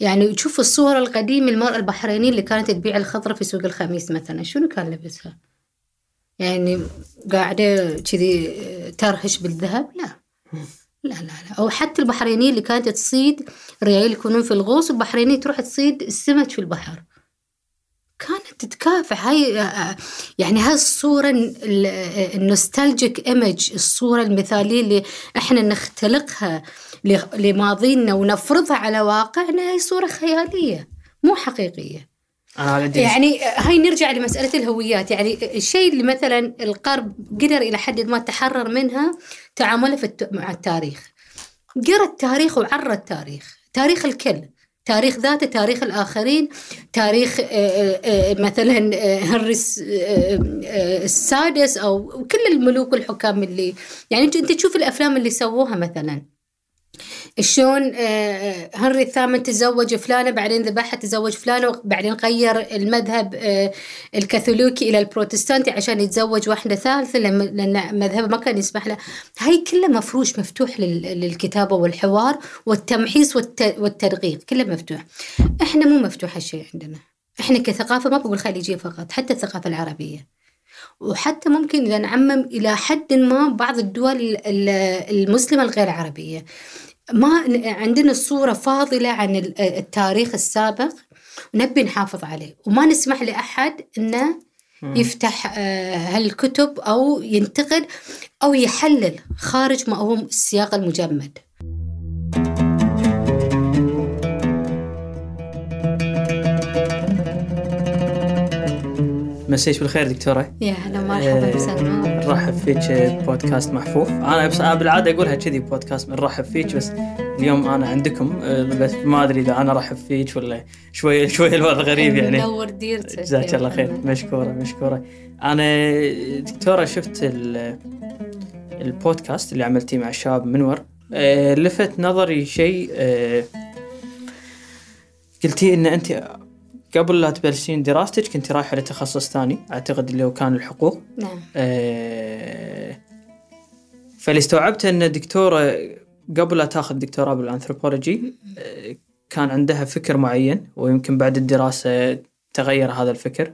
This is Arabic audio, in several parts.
يعني تشوف الصورة القديمة المرأة البحرينية اللي كانت تبيع الخضرة في سوق الخميس مثلا. شنو كان لبسها؟ يعني قاعدة كذي ترهش بالذهب؟ لا. لا لا لا. أو حتى البحرينية اللي كانت تصيد ريال يكونون في الغوص والبحرينية تروح تصيد السمك في البحر. كانت تتكافح. هاي يعني هاي الصورة النوستالجيك إيمج الصورة المثالية اللي إحنا نختلقها لماضينا ونفرضها على واقعنا هي صورة خيالية مو حقيقية. أنا يعني هاي نرجع لمسألة الهويات. يعني الشيء اللي مثلا الغرب قدر إلى حد ما تحرر منها تعامله. مع التاريخ. قرأ التاريخ وعرى التاريخ. تاريخ الكل. تاريخ ذاته تاريخ الآخرين تاريخ مثلا هنري السادس أو كل الملوك والحكام اللي يعني أنت تشوف الأفلام اللي سووها مثلا. شلون هنري الثامن تزوج فلانة بعدين ذبحها تزوج فلانة وبعدين غير المذهب الكاثوليكي إلى البروتستانتي عشان يتزوج واحدة ثالثة لأن مذهبه ما كان يسمح له. هاي كله مفروش مفتوح للكتابة والحوار والتمحيص والتدقيق كله مفتوح. إحنا مو مفتوح هالشيء عندنا. إحنا كثقافة ما بقول خليجية فقط حتى الثقافة العربية. وحتى ممكن إذا نعمم إلى حد ما بعض الدول المسلمة الغير عربية. ما عندنا صورة فاضلة عن التاريخ السابق ونبي نحافظ عليه. وما نسمح لأحد أنه يفتح هالكتب أو ينتقد أو يحلل خارج ما هو السياق المجمد. مسيش بالخير دكتورة. يا هلا مرحبا بسلمى نرحب فيك بودكاست محفوف أنا بس أنا بالعادة أقولها كذي بودكاست بنرحب فيك بس اليوم أنا عندكم بس ما أدري إذا أنا أرحب فيك ولا شوي شوي الوضع غريب يعني منور ديرتك جزاك الله خير مشكورة مشكورة. أنا دكتورة شفت البودكاست اللي عملتيه مع الشباب منور. لفت نظري شيء قلتي إن أنت قبل لا تبلشين دراستك كنت رايحة لتخصص ثاني أعتقد اللي هو كان الحقوق. نعم. آه فاللي استوعبته أن دكتورة قبل لا تاخذ دكتوراه بالانثروبولوجي آه كان عندها فكر معين ويمكن بعد الدراسة تغير هذا الفكر.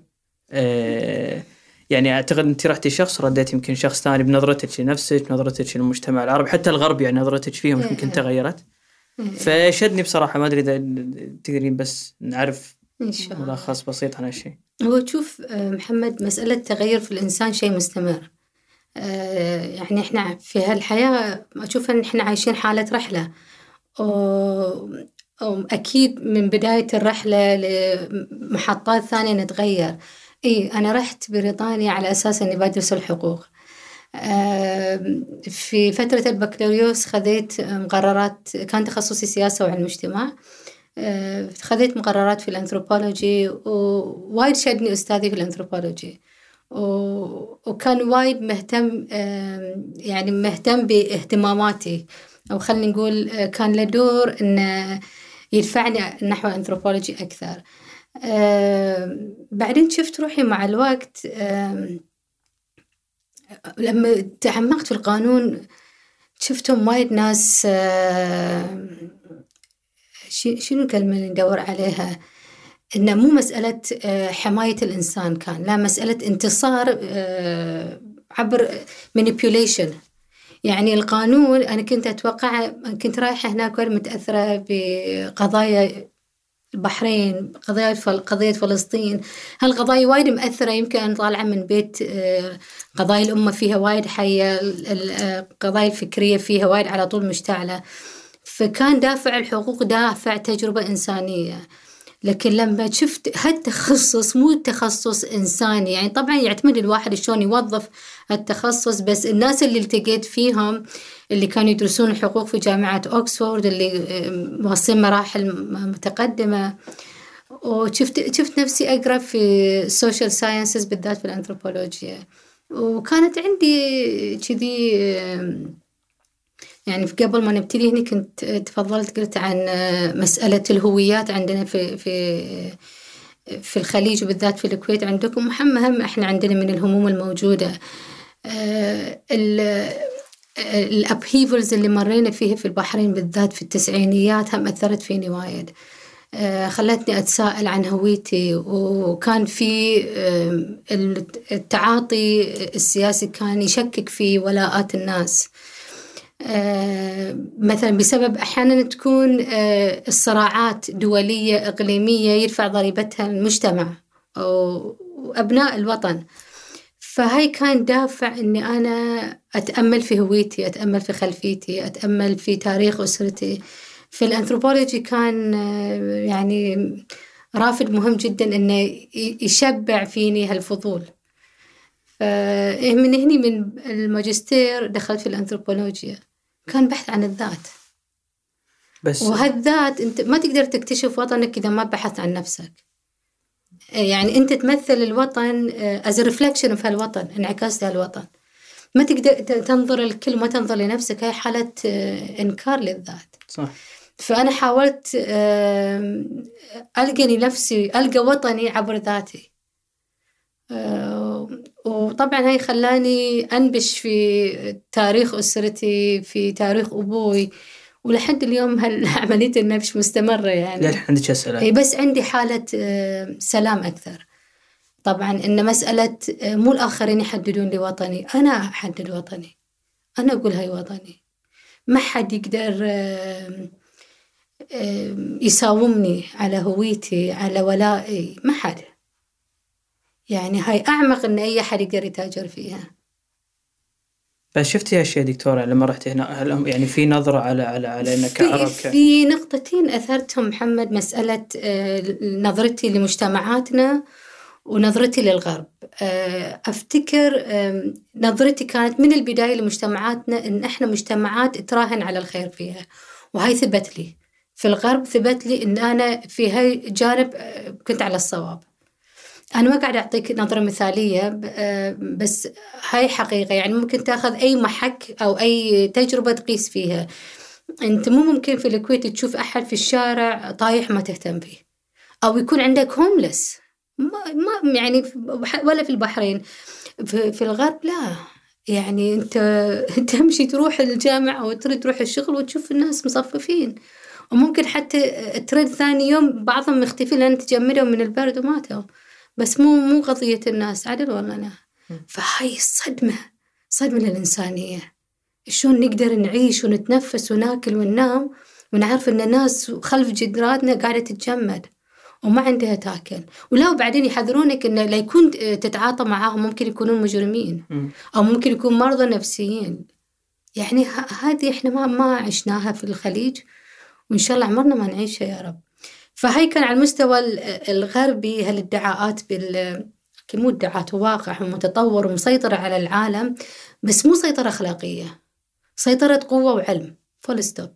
آه يعني أعتقد أنت رحتي شخص رديت يمكن شخص ثاني بنظرتك لنفسك نظرتك للمجتمع العربي حتى الغرب يعني نظرتك فيهم يمكن تغيرت. فشدني بصراحة ما أدري إذا تقدرين بس نعرف إن شاء الله. ملخص بسيط عن هالشيء هو تشوف محمد مسألة تغير في الإنسان شيء مستمر. يعني إحنا في هالحياة أشوف إن إحنا عايشين حالة رحلة. أكيد من بداية الرحلة لمحطات ثانية نتغير. إي أنا رحت بريطانيا على أساس إني بدرس الحقوق. في فترة البكالوريوس خذيت مقررات كان تخصصي سياسة وعلم اجتماع. خذيت مقررات في الأنثروبولوجي ووايد شدني أستاذي في الأنثروبولوجي. وكان وايد مهتم يعني مهتم باهتماماتي. أو خلينا نقول كان له دور إنه يدفعني نحو أنثروبولوجي أكثر. بعدين شفت روحي مع الوقت لما تعمقت في القانون شفتهم وايد ناس شنو الكلمة اللي ندور عليها؟ إنه مو مسألة حماية الإنسان كان لا مسألة انتصار عبر manipulation. يعني القانون أنا كنت أتوقع كنت رايحة هناك متأثرة بقضايا البحرين قضايا قضية فلسطين. هالقضايا وايد مأثرة يمكن أنا طالعة من بيت قضايا الأمة فيها وايد حية القضايا الفكرية فيها وايد على طول مشتعلة. فكان دافع الحقوق دافع تجربة إنسانية. لكن لما شفت هالتخصص مو تخصص إنساني يعني طبعا يعتمد الواحد شلون يوظف هالتخصص بس الناس اللي التقيت فيهم اللي كانوا يدرسون الحقوق في جامعة أوكسفورد اللي واصلين مراحل متقدمة. وشفت شفت نفسي أقرأ في ال social sciences بالذات في الأنثروبولوجيا. وكانت عندي كذي يعني قبل ما نبتدي هنا كنت تفضلت قلت عن مسألة الهويات عندنا في في في الخليج وبالذات في الكويت عندكم. هم إحنا عندنا من الهموم الموجودة. الابهيفلز اللي مرينا فيها في البحرين بالذات في التسعينيات هم أثرت فيني وايد. آه، خلتني أتساءل عن هويتي. وكان في التعاطي السياسي كان يشكك في ولاءات الناس. آه، مثلا بسبب أحيانا تكون آه، الصراعات دولية إقليمية يرفع ضريبتها المجتمع وأبناء الوطن. فهاي كان دافع إني أنا أتأمل في هويتي أتأمل في خلفيتي أتأمل في تاريخ أسرتي. في الأنثروبولوجي كان آه، يعني رافد مهم جدا إنه ي- يشبع فيني هالفضول. فمن هني من الماجستير دخلت في الأنثروبولوجيا. كان بحث عن الذات. بس وهالذات انت ما تقدر تكتشف وطنك إذا ما بحثت عن نفسك. يعني انت تمثل الوطن as reflection في هالوطن انعكاس لهالوطن. ما تقدر تنظر الكل ما تنظر لنفسك هاي حالة آه، إنكار للذات. صح. فأنا حاولت آم، القى نفسي ألقى وطني عبر ذاتي. آه، وطبعا هاي خلاني أنبش في تاريخ أسرتي في تاريخ أبوي ولحد اليوم هالعملية النبش مستمرة يعني. للحين عندك أسئلة؟ إي بس عندي حالة آه، سلام أكثر. طبعا إن مسألة آه، مو الآخرين يحددون لي وطني. أنا أحدد وطني. أنا أقول هاي وطني. ما حد يقدر آم، يساومني على هويتي على ولائي. ما حد. يعني هاي أعمق إن أي حد يقدر يتاجر فيها. بس شفتي اشياء دكتورة لما رحت هنا هل يعني في نظرة على على على إنك في, في نقطتين أثرتهم محمد مسألة آه، نظرتي لمجتمعاتنا ونظرتي للغرب. آه، أفتكر نظرتي كانت من البداية لمجتمعاتنا إن إحنا مجتمعات تراهن على الخير فيها وهاي ثبت لي. في الغرب ثبت لي إن أنا في هاي جانب آه، كنت على الصواب. أنا ما قاعدة أعطيك نظرة مثالية بس هاي حقيقة. يعني ممكن تاخذ أي محك أو أي تجربة تقيس فيها. أنت مو ممكن في الكويت تشوف أحد في الشارع طايح ما تهتم فيه. أو يكون عندك هوملس ما, يعني ولا في البحرين. في, الغرب لا. يعني أنت تمشي تروح الجامعة أو تريد تروح الشغل وتشوف الناس مصففين. وممكن حتى ترد ثاني يوم بعضهم مختفين لأن تجمدوا من البرد وماتوا. بس مو مو قضية الناس عدل ولا لا فهاي صدمة صدمة للإنسانية. شلون نقدر نعيش ونتنفس وناكل وننام ونعرف إن الناس خلف جدراتنا قاعدة تتجمد وما عندها تاكل. ولا وبعدين يحذرونك انه لا يكون تتعاطى معاهم ممكن يكونون مجرمين. أو ممكن يكون مرضى نفسيين. يعني هذه إحنا ما ما عشناها في الخليج وإن شاء الله عمرنا ما نعيشها يا رب. فهي كان على المستوى ال- الغربي هالادعاءات بال مو ادعاءات واقع ومتطور ومسيطرة على العالم بس مو سيطرة أخلاقية. سيطرة قوة وعلم. full stop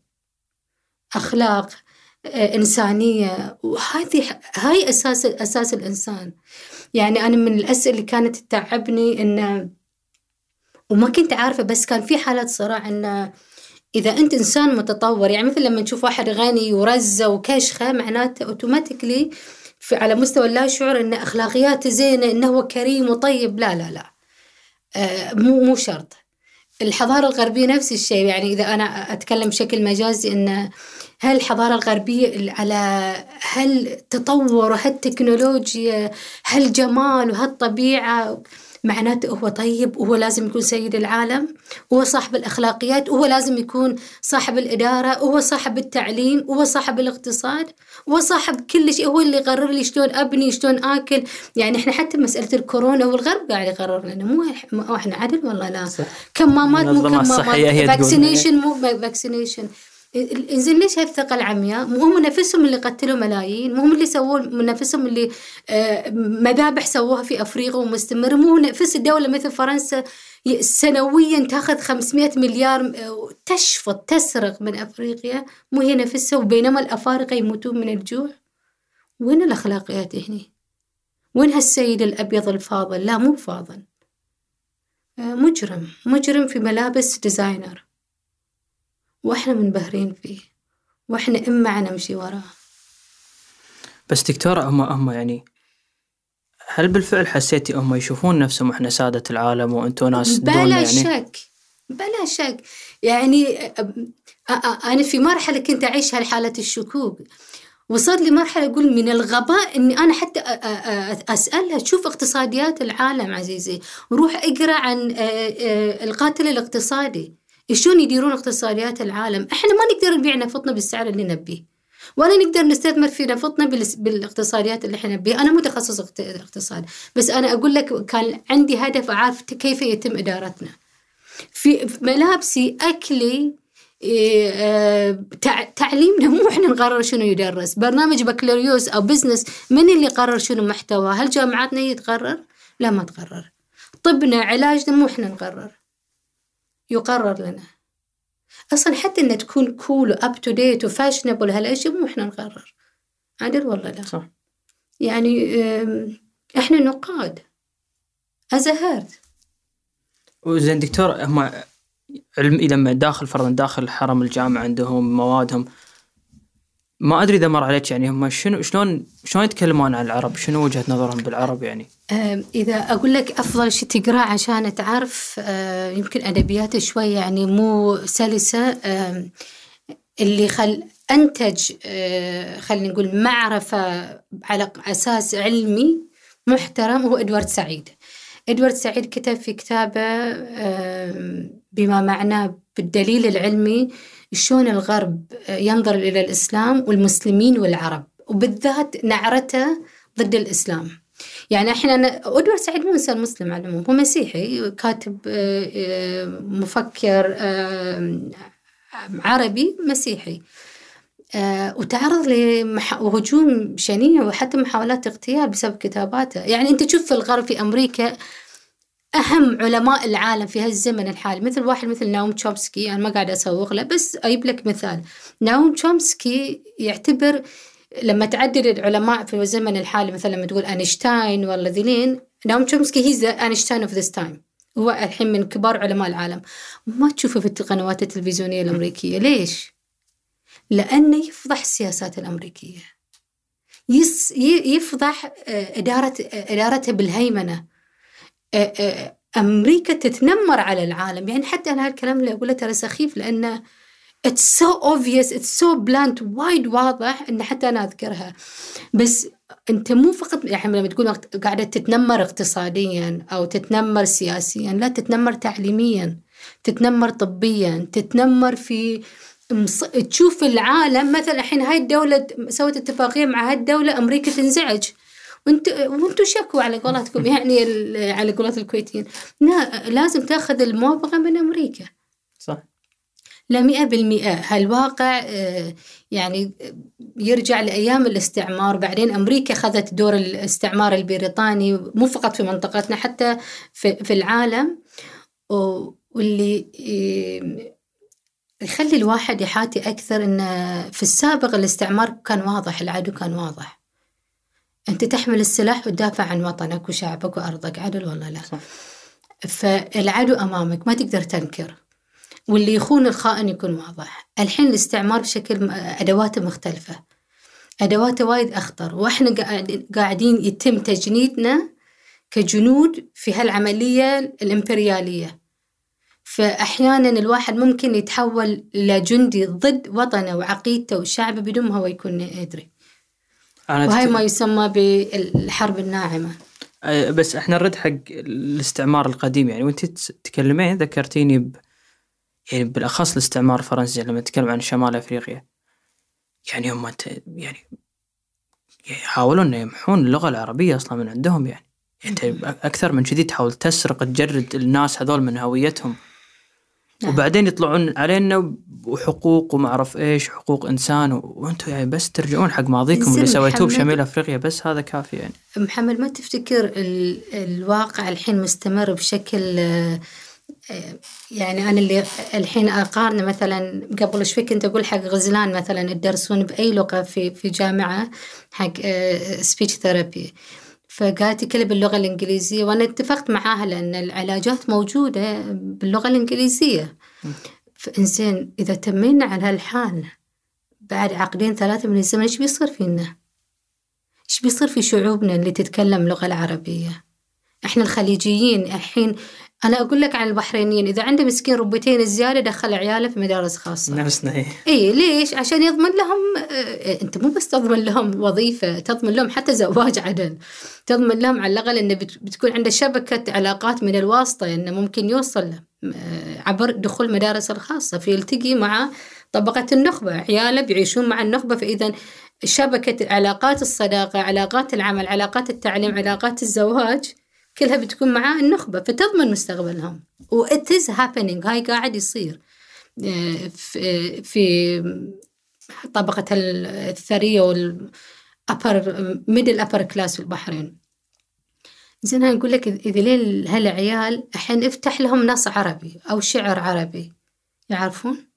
أخلاق آه، إنسانية. وهذه هاي أساس أساس الإنسان. يعني أنا من الأسئلة اللي كانت تتعبني إن وما كنت عارفة بس كان في حالة صراع إن إذا أنت إنسان متطور يعني مثل لما نشوف واحد غني ورزة وكشخة معناته automatically على مستوى اللا شعور إن أخلاقياته زينة إنه هو كريم وطيب. لا لا لا. آه، مو مو شرط. الحضارة الغربية نفس الشيء. يعني إذا أنا أتكلم بشكل مجازي إن هل الحضارة الغربية على هالتطور وهالتكنولوجيا هالجمال وهالطبيعة معناته هو طيب وهو لازم يكون سيد العالم وهو صاحب الأخلاقيات وهو لازم يكون صاحب الإدارة وهو صاحب التعليم وهو صاحب الاقتصاد وهو صاحب كل شيء هو اللي يقرر لي شلون أبني شلون آكل. يعني إحنا حتى مسألة الكورونا والغرب قاعد يقرر لنا. مو إحنا عدل والله لا. كمامات مو كمامات. vaccination مو vaccination إنزين ليش هالثقة العمياء؟ مو هم نفسهم اللي قتلوا ملايين، مو هم اللي سووا نفسهم اللي آه، مذابح سووها في أفريقيا ومستمر، مو نفس الدولة مثل فرنسا سنويا تاخذ 500 مليار آه، تشفط تسرق من أفريقيا، مو هي نفسها وبينما الأفارقة يموتون من الجوع. وين الاخلاقيات هني؟ وين هالسيد الأبيض الفاضل؟ لا مو فاضل. آه، مجرم، مجرم في ملابس ديزاينر. وإحنا منبهرين فيه وإحنا إما نمشي وراه. بس دكتورة هم هم يعني هل بالفعل حسيتي هم يشوفون نفسهم إحنا سادة العالم وأنتم ناس دون بلا يعني؟ شك بلا شك. يعني أ- أ- أنا في مرحلة كنت أعيش هالحالة الشكوك. وصلت لمرحلة أقول من الغباء إني أنا حتى أسألها تشوف اقتصاديات العالم عزيزي. وروح اقرأ عن القاتل الاقتصادي. شلون يديرون اقتصاديات العالم؟ إحنا ما نقدر نبيع نفطنا بالسعر اللي نبيه. ولا نقدر نستثمر في نفطنا بالاقتصاديات اللي إحنا نبيها. أنا متخصص اقت- اقتصاد. بس أنا أقول لك كان عندي هدف أعرف كيف يتم إدارتنا. في ملابسي أكلي إيه، آه، تع- تعليمنا مو إحنا نقرر شنو يدرس. برنامج بكالوريوس أو business من اللي قرر شنو محتوى هل جامعاتنا هي تقرر؟ لا ما تقرر. طبنا علاجنا مو إحنا نقرر. يقرر لنا. أصلا حتى ان تكون cool و up to date و fashionable هالأشياء مو إحنا نقرر. عدل ولا لا. صح. يعني آم، إحنا نقاد. از هيرد وزين دكتور هم علم لما داخل فرضا داخل حرم الجامعة عندهم موادهم ما أدري إذا مر عليك يعني هم شنو شلون شلون يتكلمون عن العرب؟ شنو وجهة نظرهم بالعرب يعني؟ آم، إذا أقول لك أفضل شيء تقرأ عشان تعرف يمكن أدبيات شوي يعني مو سلسة آم، اللي خل أنتج آه، خلينا نقول معرفة على أساس علمي محترم هو إدوارد سعيد إدوارد سعيد كتب في كتابه بما معناه بالدليل العلمي شلون الغرب ينظر إلى الإسلام والمسلمين والعرب وبالذات نعرته ضد الإسلام. يعني إحنا إدوارد سعيد مو إنسان مسلم على العموم هو مسيحي كاتب آه، آه، مفكر آه، عربي مسيحي. وتعرض لهجوم شنيع وحتى محاولات اغتيال بسبب كتاباته. يعني أنت تشوف في الغرب في أمريكا أهم علماء العالم في هالزمن الحالي مثل واحد مثل ناوم تشومسكي أنا ما قاعدة أسوق له بس أجيب لك مثال. ناوم تشومسكي يعتبر لما تعدد العلماء في الزمن الحالي مثلا لما تقول أينشتاين ولا ذيلين ناوم تشومسكي he's Einstein of this time هو الحين من كبار علماء العالم. ما تشوفه في القنوات التلفزيونية الأمريكية. ليش؟ لأنه يفضح السياسات ي- يفضح آه، اداره آه، ادارتها بالهيمنه آه، آه، أمريكا تتنمر على العالم. يعني حتى أنا هالكلام اللي أقوله ترى سخيف لأنه it's so obvious it's so blunt وايد واضح إن حتى أنا أذكرها. بس أنت مو فقط يعني لما تقول قاعدة تتنمر اقتصاديا أو تتنمر سياسيا لا تتنمر تعليميا تتنمر طبيا تتنمر في مص... تشوف العالم. مثلا الحين هاي الدولة سوت اتفاقية مع هاي الدولة أمريكا تنزعج. وانت وأنتم شكوا على قولتكم يعني على قولات الكويتيين. لا لازم تاخذ الموافقة من أمريكا. صح. لا مئة بالمئة. هالواقع آه، يعني يرجع لأيام الاستعمار. بعدين أمريكا أخذت دور الاستعمار البريطاني مو فقط في منطقتنا حتى في, العالم. واللي آه، يخلي الواحد يحاتي أكثر إنه في السابق الاستعمار كان واضح العدو كان واضح. أنت تحمل السلاح وتدافع عن وطنك وشعبك وأرضك. عدل ولا لا. صح. فالعدو أمامك ما تقدر تنكر. واللي يخون الخائن يكون واضح. الحين الاستعمار بشكل أدواته مختلفة. أدواته وايد أخطر. وإحنا قاعد- قاعدين يتم تجنيدنا كجنود في هالعملية الإمبريالية. فأحيانا الواحد ممكن يتحول لجندي ضد وطنه وعقيدته وشعبه بدون ما هو يكون يدري وهي ما يسمى بالحرب الناعمة. بس إحنا نرد حق الاستعمار القديم. يعني وأنت تس- تكلمين ذكرتيني ب يعني بالأخص الاستعمار الفرنسي لما نتكلم عن شمال أفريقيا. يعني هم ت- يعني يحاولون إنه يمحون اللغة العربية أصلا من عندهم يعني. انت أكثر من كذي تحاول تسرق تجرد الناس هذول من هويتهم. نعم. وبعدين يطلعون علينا وحقوق وما أعرف إيش حقوق إنسان وأنتم يعني بس ترجعون حق ماضيكم اللي سويتوه. بشمال أفريقيا بس هذا كافي يعني. محمد ما تفتكر ال- الواقع الحين مستمر بشكل آه، آه، يعني أنا اللي الحين أقارن مثلا قبل شوي كنت أقول حق غزلان مثلا يدرسون بأي لغة في في جامعة حق speech therapy فقالت كله باللغة الإنجليزية وأنا اتفقت معاها لأن العلاجات موجودة باللغة الإنجليزية. فإنزين إذا تمينا على هالحال بعد عقدين ثلاثة من الزمن إيش بيصير فينا؟ إيش بيصير في شعوبنا اللي تتكلم اللغة العربية؟ إحنا الخليجيين الحين أنا أقول لك عن البحرينيين إذا عنده مسكين ربيتين زيادة دخل عياله في مدارس خاصة. نفسنا هي اي ليش؟ عشان يضمن لهم آه، أنت مو بس تضمن لهم وظيفة تضمن لهم حتى زواج عدل. تضمن لهم على الأقل انه بت- بتكون عنده شبكة علاقات من الواسطة إنه ممكن يوصل آه، عبر دخول المدارس الخاصة. فيلتقي مع طبقة النخبة عياله بيعيشون مع النخبة فإذا شبكة علاقات الصداقة علاقات العمل علاقات التعليم علاقات الزواج كلها بتكون مع النخبة فتضمن مستقبلهم. و it is happening هاي قاعد يصير. آه، في في طبقة الثرية وال upper middle upper class في البحرين زين أنا أقول لك إذا ليه هالعيال الحين افتح لهم نص عربي أو شعر عربي. يعرفون؟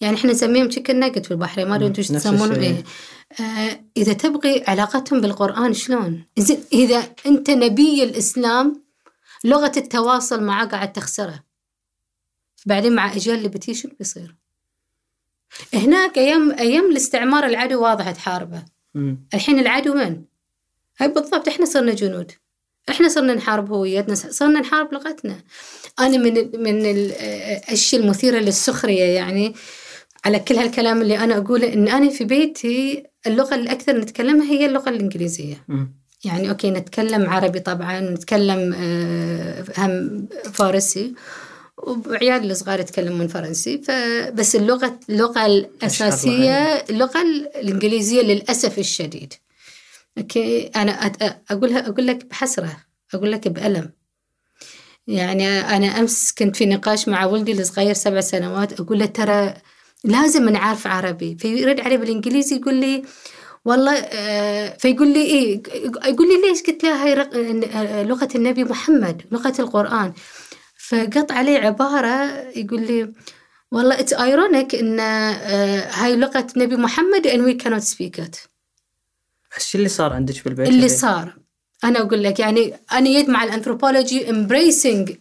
يعني إحنا نسميهم تشيكن ناجت في البحرين ما أدري أنتم إيش تسمونهم. إيه آه إذا تبغي علاقتهم بالقرآن شلون؟ زين إذا أنت نبي الإسلام لغة التواصل معه قاعد تخسره بعدين مع إجيال اللي بتيجي شنو بيصير؟ هناك أيام أيام الاستعمار العدو واضح تحاربه. الحين العدو من؟ هاي بالضبط إحنا صرنا جنود إحنا صرنا نحارب هويتنا صرنا نحارب لغتنا أنا من من ال- الاشياء المثيره للسخرية يعني على كل هالكلام اللي أنا أقوله إن أنا في بيتي اللغة اللي أكثر نتكلمها هي اللغة الإنجليزية. مم. يعني أوكي نتكلم عربي طبعا نتكلم آه، هم فارسي وعيالي الصغار يتكلمون فرنسي. فبس اللغة اللغة الأساسية اللغة الإنجليزية للأسف الشديد. okay أنا أقولها أقول لك بحسرة أقول لك بألم. يعني أنا أمس كنت في نقاش مع ولدي الصغير سبع سنوات أقول له ترى لازم نعرف عربي. فيرد علي بالإنجليزي يقول لي والله آه، فيقول لي إيه يقول لي ليش قلت له هاي آه، لغة النبي محمد لغة القرآن؟ فقط عليه عبارة يقول لي والله it's ironic إن آه، هاي لغة نبي محمد and we cannot speak it. إيش اللي صار عندك بالبيت اللي؟ صار؟ أنا أقول لك يعني أنا يد مع الأنثروبولوجي embracing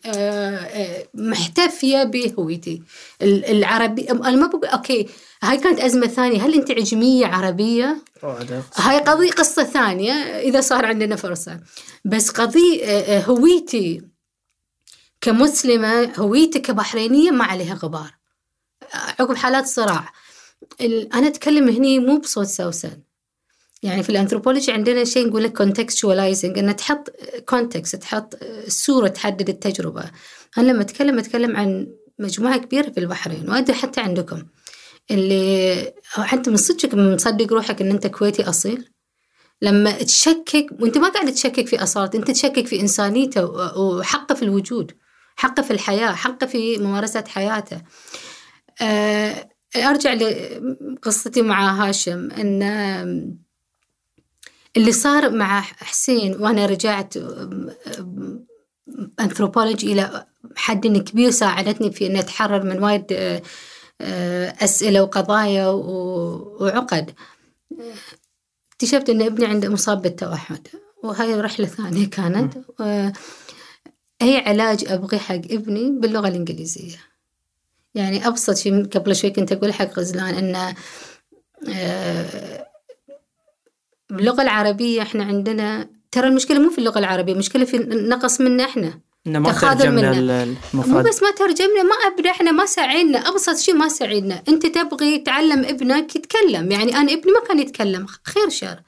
محتفية بهويتي. ال- العربي أنا ما بقول okay هاي كانت أزمة ثانية. هل أنت عجمية عربية؟ هاي قضية قصة ثانية إذا صار عندنا فرصة. بس قضية آه، آه، هويتي كمسلمة هويتي كبحرينية ما عليها غبار. آه، عقب حالات صراع. أنا أتكلم هني مو بصوت سوسن يعني في الأنثروبولوجي عندنا شيء نقول لك contextualizing أن تحط context تحط صورة تحدد التجربة. أنا لما أتكلم أتكلم عن مجموعة كبيرة في البحرين وأدري حتى عندكم. اللي حتى من صدقك مصدق روحك إن أنت كويتي أصيل؟ لما تشكك وأنت ما قاعد تشكك في اصالته أنت تشكك في إنسانيته وحقه في الوجود حقه في الحياة حقه في ممارسة حياته. آه، أرجع لقصتي مع هاشم إن اللي صار مع حسين وأنا رجعت أنثروبولوجي إلى حد كبير ساعدتني في إني أتحرر من وايد آه، آه، أسئلة وقضايا وعقد. اكتشفت أن ابني عنده مصاب بالتوحد وهاي رحلة ثانية كانت. أي علاج أبغي حق ابني باللغة الإنجليزية. يعني أبسط شيء قبل شوي كنت أقول حق غزلان أن آه، باللغة العربية إحنا عندنا ترى المشكلة مو في اللغة العربية المشكلة في النقص منا إنه ما ترجمنا منه. ال- مو بس ما ترجمنا ما ابدا إحنا ما ساعدنا. أبسط شيء ما ساعدنا. أنت تبغي تعلم ابنك يتكلم. يعني أنا ابني ما كان يتكلم. خير شر.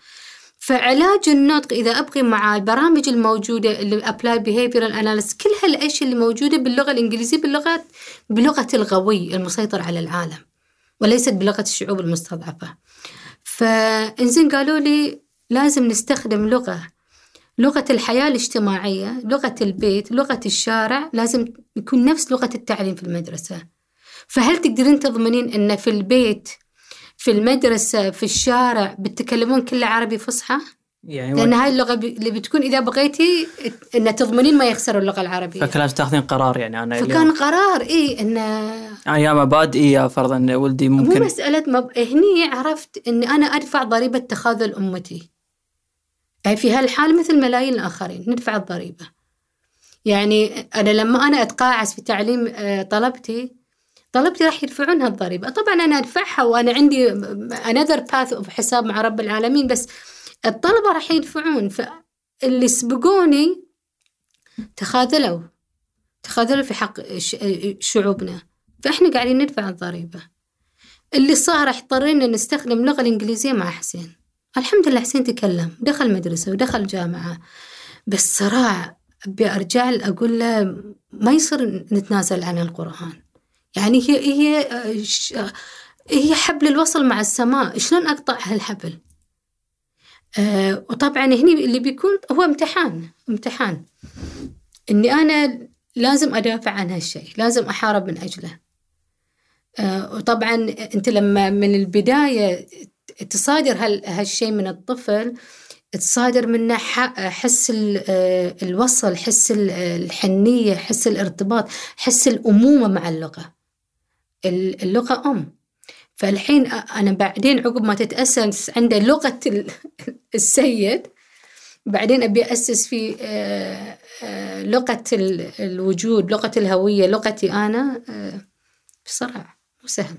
فعلاج النطق إذا أبغي مع البرامج الموجودة اللي applied behavioral analysis كل هالأشياء اللي موجودة باللغة الإنجليزية باللغة بلغة الغوي المسيطر على العالم. وليست بلغة الشعوب المستضعفة. فإنزين قالوا لي لازم نستخدم لغة لغة الحياة الاجتماعية لغة البيت لغة الشارع لازم يكون نفس لغة التعليم في المدرسة. فهل تقدرين تضمنين أن في البيت في المدرسة في الشارع بتتكلمون كله عربي فصحى؟ يعني لأن هاي اللغة ب- اللي بتكون إذا بغيتي أن تضمنين ما يخسروا اللغة العربية. فكان تاخذين قرار يعني أنا فكان اليوم قرار إيه أن أيام مبادئي فرضا ولدي مو ممكن. مسألة مب... هني عرفت أن أنا أدفع ضريبة تخاذل أمتي. يعني في هالحال مثل ملايين الآخرين ندفع الضريبة. يعني أنا لما أنا أتقاعس في تعليم آه، طلبتي طلبتي راح يدفعون هالضريبة. طبعا أنا أدفعها وأنا عندي path of حساب مع رب العالمين بس الطلبة راح يدفعون فاللي سبقوني تخاذلوا تخاذلوا في حق شعوبنا. فإحنا قاعدين ندفع الضريبة. اللي صار اضطرينا نستخدم اللغة الإنجليزية مع حسين. الحمد لله حسين تكلم دخل مدرسة ودخل جامعة. بس صراع أبي أرجع أقول له ما يصير نتنازل عن القرآن. يعني هي هي هي حبل الوصل مع السماء. شلون أقطع هالحبل؟ أه وطبعا هني اللي بيكون هو امتحان امتحان. إني أنا لازم أدافع عن هالشيء لازم أحارب من أجله. أه وطبعا أنت لما من البداية تصادر هالشيء من الطفل تصادر منه حس الوصل حس الحنية حس الارتباط حس الأمومة مع اللغة. اللغة أم. فالحين أنا بعدين عقب ما تتأسس عنده لغة السيد بعدين أبي أسس في لغة الوجود لغة الهوية لغتي أنا بصراحة مو سهل.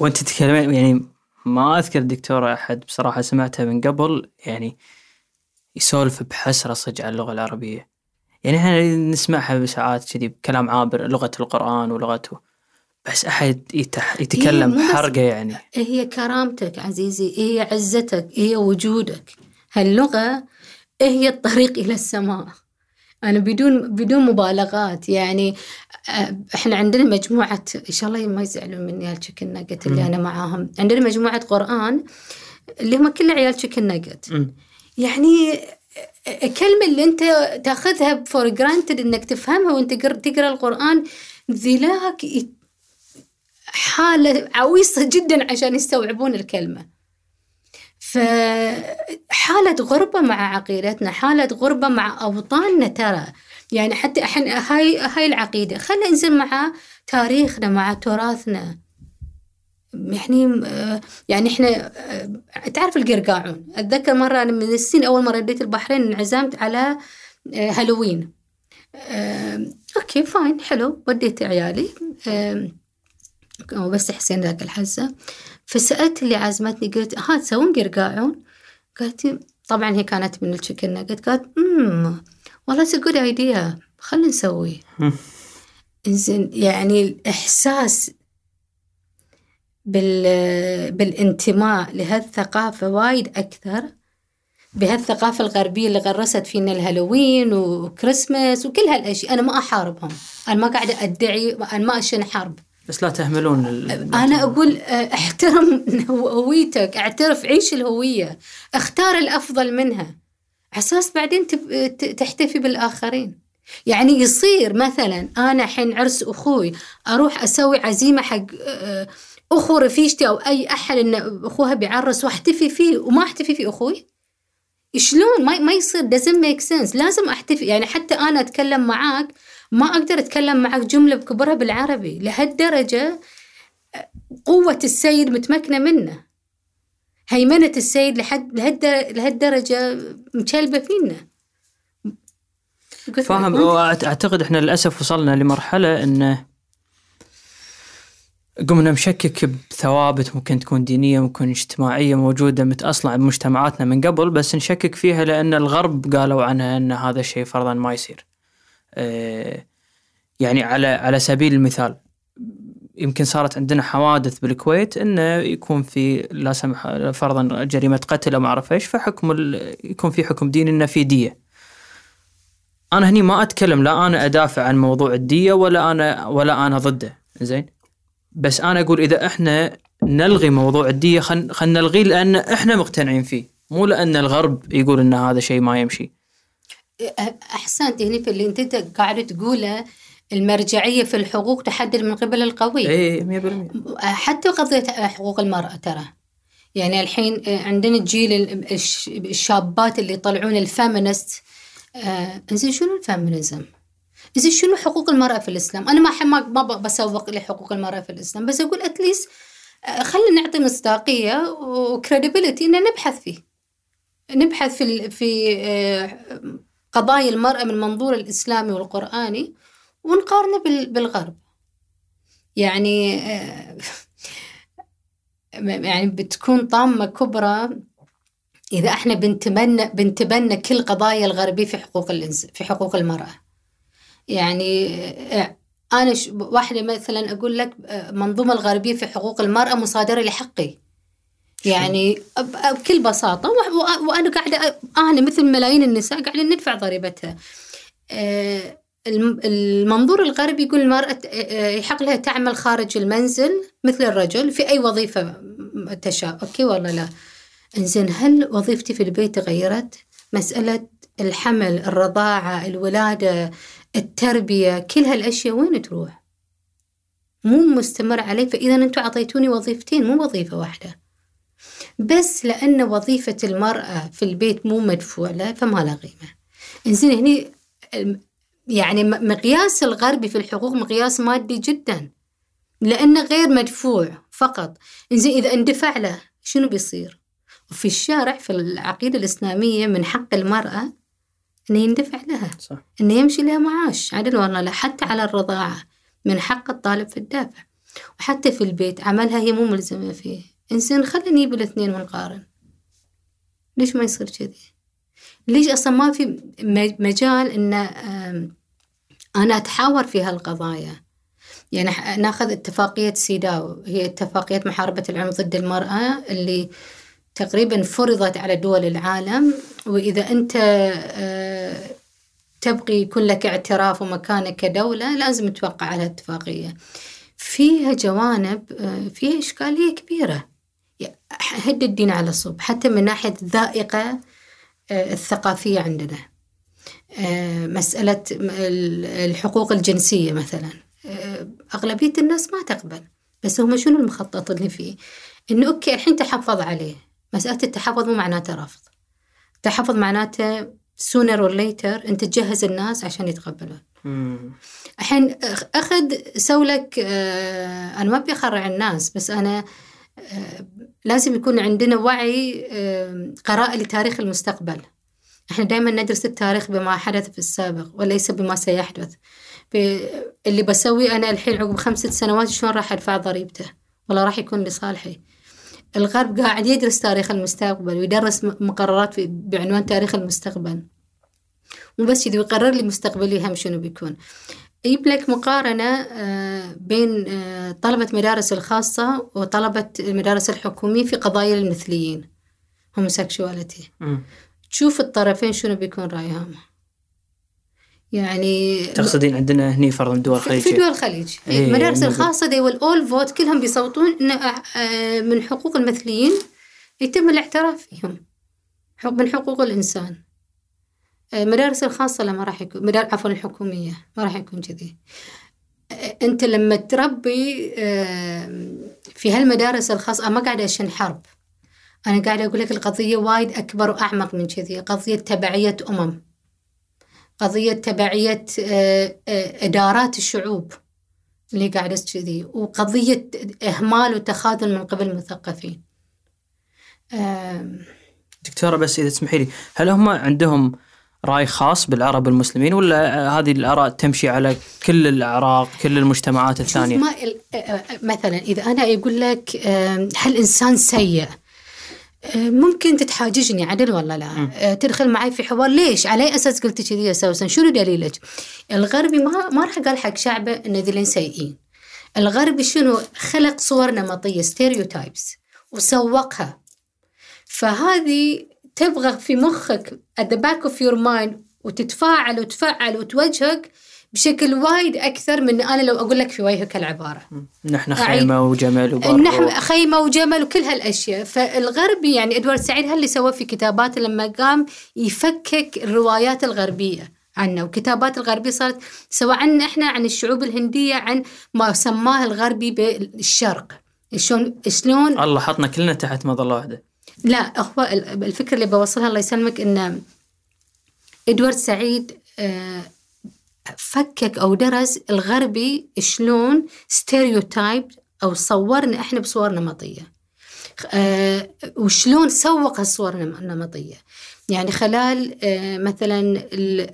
وأنت تتكلمين يعني ما أذكر دكتورة أحد بصراحة سمعتها من قبل يعني يسولف بحسرة صج على اللغة العربية. يعني إحنا نسمعها بساعات كذي بكلام عابر لغة القرآن ولغته. بس أحد يتح يتكلم بحرقة يعني. هي كرامتك عزيزي هي عزتك هي وجودك. هاللغة هي الطريق إلى السماء. أنا بدون بدون مبالغات. يعني إحنا عندنا مجموعة إن شاء الله ما يزعلون مني ال chicken nugget اللي أنا معاهم. عندنا مجموعة قرآن اللي هم كل عيال chicken nugget يعني الكلمة اللي أنت تأخذها for granted إنك تفهمها وأنت تقرأ القرآن ذلاك حالة عويصة جدا عشان يستوعبون الكلمة. فحالة غربة مع عقيدتنا حالة غربة مع أوطاننا ترى. يعني حتى إحنا هاي هاي العقيدة. خلينا ننزل مع تاريخنا مع تراثنا. يعني يعني إحنا تعرف القرقاعون؟ أتذكر مرة أنا من السنين أول مرة رديت البحرين انعزمت على Halloween. Okay fine حلو. وديت عيالي. بس حسين ذاك الحزة. فسألت اللي عزمتني قلت ها تسوون قرقاعون؟ قالت طبعا هي كانت من ال chicken nugget قالت أمم والله good idea خلينا نسويه إنزين يعني الإحساس بال... بالانتماء لهالثقافة وايد أكثر. بهالثقافة الغربية اللي غرست فينا ال Halloween و Christmas وكل هالأشياء. أنا ما أحاربهم. أنا ما قاعدة أدعي أنا ما أشن حرب. بس لا تهملون ال... أنا أقول أحترم هويتك أعترف عيش الهوية اختار الأفضل منها. أساس بعدين. تحتفي بالآخرين. يعني يصير مثلا أنا حين عرس أخوي أروح أسوي عزيمة حق أخو رفيجتي أو أي أحد إن أخوها بيعرس وأحتفي فيه وما أحتفي في أخوي؟ شلون؟ ما ما يصير doesn't make sense. لازم أحتفي يعني حتى أنا أتكلم معاك ما أقدر أتكلم معاك جملة بكبرها بالعربي لهالدرجة قوة السيد متمكنة منه. هيمنة السيد لحد لهالدرجة مشلبه فينا. فاهم أعتقد إحنا للأسف وصلنا لمرحلة انه قمنا نشكك بثوابت ممكن تكون دينية ممكن اجتماعية موجودة متأصلة بمجتمعاتنا من قبل بس نشكك فيها لأن الغرب قالوا عنها أن هذا الشيء فرضا ما يصير. يعني على على سبيل المثال يمكن صارت عندنا حوادث بالكويت إنه يكون في لا سمح فرضا جريمة قتل أو ما أعرف إيش فحكم يكون في حكم ديني إنه في دية. أنا هني ما أتكلم لا أنا أدافع عن موضوع الدية ولا أنا ولا أنا ضده. زين بس أنا أقول إذا إحنا نلغي موضوع الدية خلينا خل نلغيه لأن إحنا مقتنعين فيه. مو لأن الغرب يقول إن هذا شيء ما يمشي. أحسنت هنا في اللي أنت قاعد تقوله المرجعية في الحقوق تحدد من قبل القوي اي 100% حتى قضية حقوق المرأة ترى يعني الحين عندنا جيل الشابات اللي يطلعون ال feminist آه زين شنو ال feminism؟ زين شنو حقوق المرأة في الإسلام؟ أنا ما ما بسوق لحقوق المرأة في الإسلام بس أقول at least آه، خلينا نعطي مصداقية و credibility إن نبحث فيه نبحث في في آه، قضايا المرأة من منظور الإسلامي والقرآني ونقارنه بالغرب. يعني آه، يعني بتكون طامة كبرى إذا إحنا بنتبنى بنتبنى كل قضايا الغربية في حقوق الإنس في حقوق المرأة. يعني آه، أنا ش... واحدة مثلا أقول لك آه، منظومة الغربية في حقوق المرأة مصادرة لحقي. يعني بكل بساطة و... و... وأنا قاعدة أنا مثل ملايين النساء قاعدين ندفع ضريبتها. آه، الم- المنظور الغربي يقول المرأة آه، يحق لها تعمل خارج المنزل مثل الرجل في أي وظيفة تشاء. أوكي ولا لا. إنزين هل وظيفتي في البيت تغيرت؟ مسألة الحمل الرضاعة الولادة التربية كل هالأشياء وين تروح؟ مو مستمر علي. فإذا أنتم أعطيتوني وظيفتين مو وظيفة واحدة. بس لأن وظيفة المرأة في البيت مو مدفوع لها فما لها قيمة. إنزين هني يعني مقياس الغربي في الحقوق مقياس مادي جدا لأنه غير مدفوع فقط. إنزين إذا اندفع له شنو بيصير؟ وفي الشارع في العقيدة الإسلامية من حق المرأة أن يندفع لها صح. أنه يمشي لها معاش. عدل ولا لا حتى على الرضاعة من حق الطالب في الدافع. وحتى في البيت عملها هي مو ملزمة فيه. إنسان خلينا نجيب الاثنين ونقارن. ليش ما يصير كذي؟ ليش أصلا ما في مجال آم، أنا أتحاور في هالقضايا؟ يعني ناخذ اتفاقية سيداو هي اتفاقية محاربة العنف ضد المرأة اللي تقريبا فرضت على دول العالم. وإذا أنت آه، تبغي يكون لك اعتراف ومكانك كدولة لازم توقع على الاتفاقية فيها جوانب آه، فيها إشكالية كبيرة. هد الدين على صوب حتى من ناحية الذائقة آه، الثقافية عندنا. آه، مسألة الحقوق الجنسية مثلا. آه، أغلبية الناس ما تقبل. بس هم شنو المخطط اللي فيه إنه أوكي الحين تحفظ عليه. مسألة التحفظ مو معناته رفض. التحفظ معناته sooner or later أنت تجهز الناس عشان يتقبلون. الحين أخ- أخذ سولك أنا ما أبي أخرع الناس بس أنا لازم يكون عندنا وعي قراءة لتاريخ المستقبل. إحنا دائما ندرس التاريخ بما حدث في السابق وليس بما سيحدث. اللي بسويه أنا الحين عقب خمسة سنوات شلون راح أدفع ضريبته؟ ولا راح يكون لصالحي. الغرب قاعد يدرس تاريخ المستقبل ويدرس مقررات بعنوان تاريخ المستقبل. مو بس كذي ويقرر لي مستقبلي هم شنو بيكون. يجيب لك مقارنة آه، بين آه، طلبة مدارس الخاصة وطلبة المدارس الحكومية في قضايا المثليين homosexuality. مم. تشوف الطرفين شنو بيكون رأيهم؟ يعني تقصدين عندنا هني فرضا دول في في دول الخليج إيه، المدارس نقول. الخاصة will all vote كلهم بيصوتون إن آه، من حقوق المثليين يتم الاعتراف فيهم من حقوق الإنسان. آه، المدارس الخاصة لا ما راح يكون مدار عفوا الحكومية ما راح يكون كذي. آه، أنت لما تربي آه، في هالمدارس الخاصة ما قاعدة أشن حرب. أنا قاعدة أقول لك القضية وايد أكبر وأعمق من كذي. قضية تبعية أمم. قضية تبعية إدارات الشعوب اللي قاعدة كذي. وقضية إهمال وتخاذل من قبل المثقفين. دكتورة بس إذا تسمحي لي هل هم عندهم رأي خاص بالعرب المسلمين ولا هذه الآراء تمشي على كل الأعراق كل المجتمعات شوف الثانية؟ ما آه، آه، مثلا إذا أنا يقول لك هل إنسان سيء؟ آه، ممكن تتحاججني عدل ولا لا؟ آه، تدخل معي في حوار ليش؟ على أي أساس قلت كذي يا سوسن؟ شنو دليلك؟ الغربي ما ما راح قال حق شعبه ان ذلين سيئين. الغربي شنو؟ خلق صور نمطيه ستيريوتايبس وسوقها. فهذه تبغى في مخك at the back of your mind وتتفاعل وتفعل وتوجهك بشكل وايد أكثر من أنا لو أقول لك في وجهك العبارة. نحن خيمة وجمل وبر نحن خيمة وجمل وكل هالأشياء. فالغربي يعني إدوارد سعيد هاللي سوى في كتاباته لما قام يفكك الروايات الغربية عنا وكتابات الغربية صارت سواء عنا إحنا عن الشعوب الهندية عن ما سماه الغربي بالشرق. شلون شلون الله حطنا كلنا تحت مظلة واحدة. لا هو ال- الفكرة اللي بوصلها الله يسلمك إن إدوارد سعيد آه، فكك أو درس الغربي شلون ستيريوتايب أو صورنا إحنا بصور نمطية وشلون سوق هالصور النم- النمطية؟ يعني خلال آه، مثلا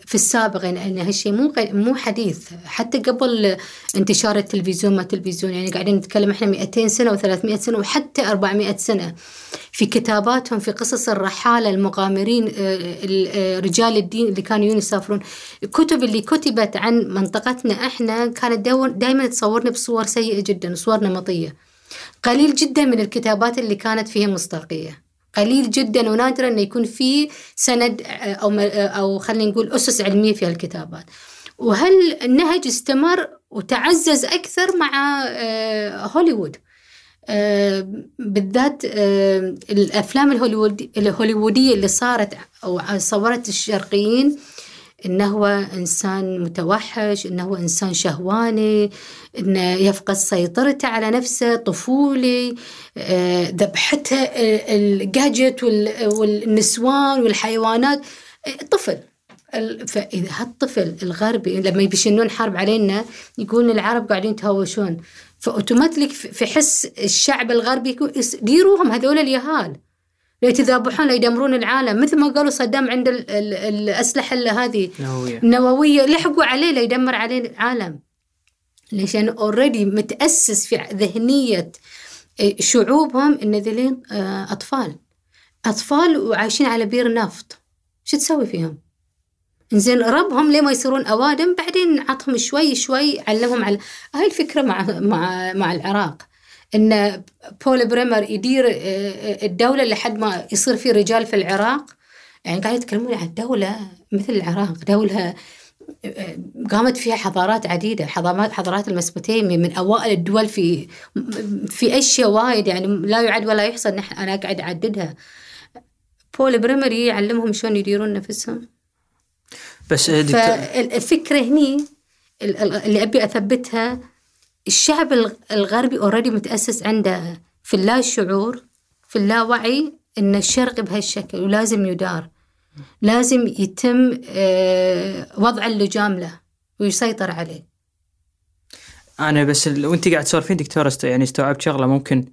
في السابق يعني هالشيء مو مو حديث. حتى قبل انتشار التلفزيون ما التلفزيون يعني قاعدين نتكلم إحنا 200 سنة و300 سنة وحتى 400 سنة. في كتاباتهم في قصص الرحالة المغامرين آه، ال- آه، رجال الدين اللي كانوا يسافرون الكتب اللي كتبت عن منطقتنا إحنا كانت دائما تصورنا بصور سيئة جدا صور نمطية. قليل جدا من الكتابات اللي كانت فيها مصداقية. قليل جدا ونادرا انه يكون في سند أو أو خلينا نقول أسس علمية في هالكتابات. وهل النهج استمر وتعزز أكثر مع آه، هوليوود؟ آه، بالذات آه، الأفلام الهوليوود الهوليوودية اللي صارت أو صورت الشرقيين إنه هو إنسان متوحش إنه هو إنسان شهواني انه يفقد سيطرته على نفسه طفولي آه، ذبحته آه، الجاجت وال- والنسوان والحيوانات. طفل فإذا هالطفل الغربي لما يبشنون حرب علينا يقولون العرب قاعدين يتهاوشون فأوتوماتيك في حس الشعب الغربي ديروهم هذول اليهال. لا يتذابحون لا يدمرون العالم. مثل ما قالوا صدام عند ال- ال- الأسلحة ال- هذه النووية لحقوا عليه ليدمر عليه العالم. ليش لأنه already متأسس في ذهنية آه، شعوبهم إن ذلين آه، أطفال. أطفال وعايشين على بير نفط. شو تسوي فيهم؟ زين ربهم لين ما يصيرون أوادم؟ بعدين عطهم شوي شوي علمهم على هاي الفكرة مع مع مع العراق. إن بول بريمر يدير آه، الدولة لحد ما يصير في رجال في العراق. يعني قاعد يتكلمون عن دوله مثل العراق دولة قامت فيها حضارات عديدة حضارات حضارات الميسوبوتيمية من أوائل الدول في في أشياء وايد يعني لا يعد ولا يحصى نح- أنا قاعد أعددها. بول بريمر يعلمهم شلون يديرون نفسهم. بس آه، دكتور فالفكرة هني ال- ال- اللي أبي أثبتها الشعب الغ- الغربي already متأسس عنده في اللا شعور في اللاوعي أن الشرق بهالشكل ولازم يدار. لازم يتم آه، وضع اللجام له ويسيطر عليه. أنا بس ال- وأنت قاعد تسولفين دكتوره است... يعني استوعبت شغلة ممكن.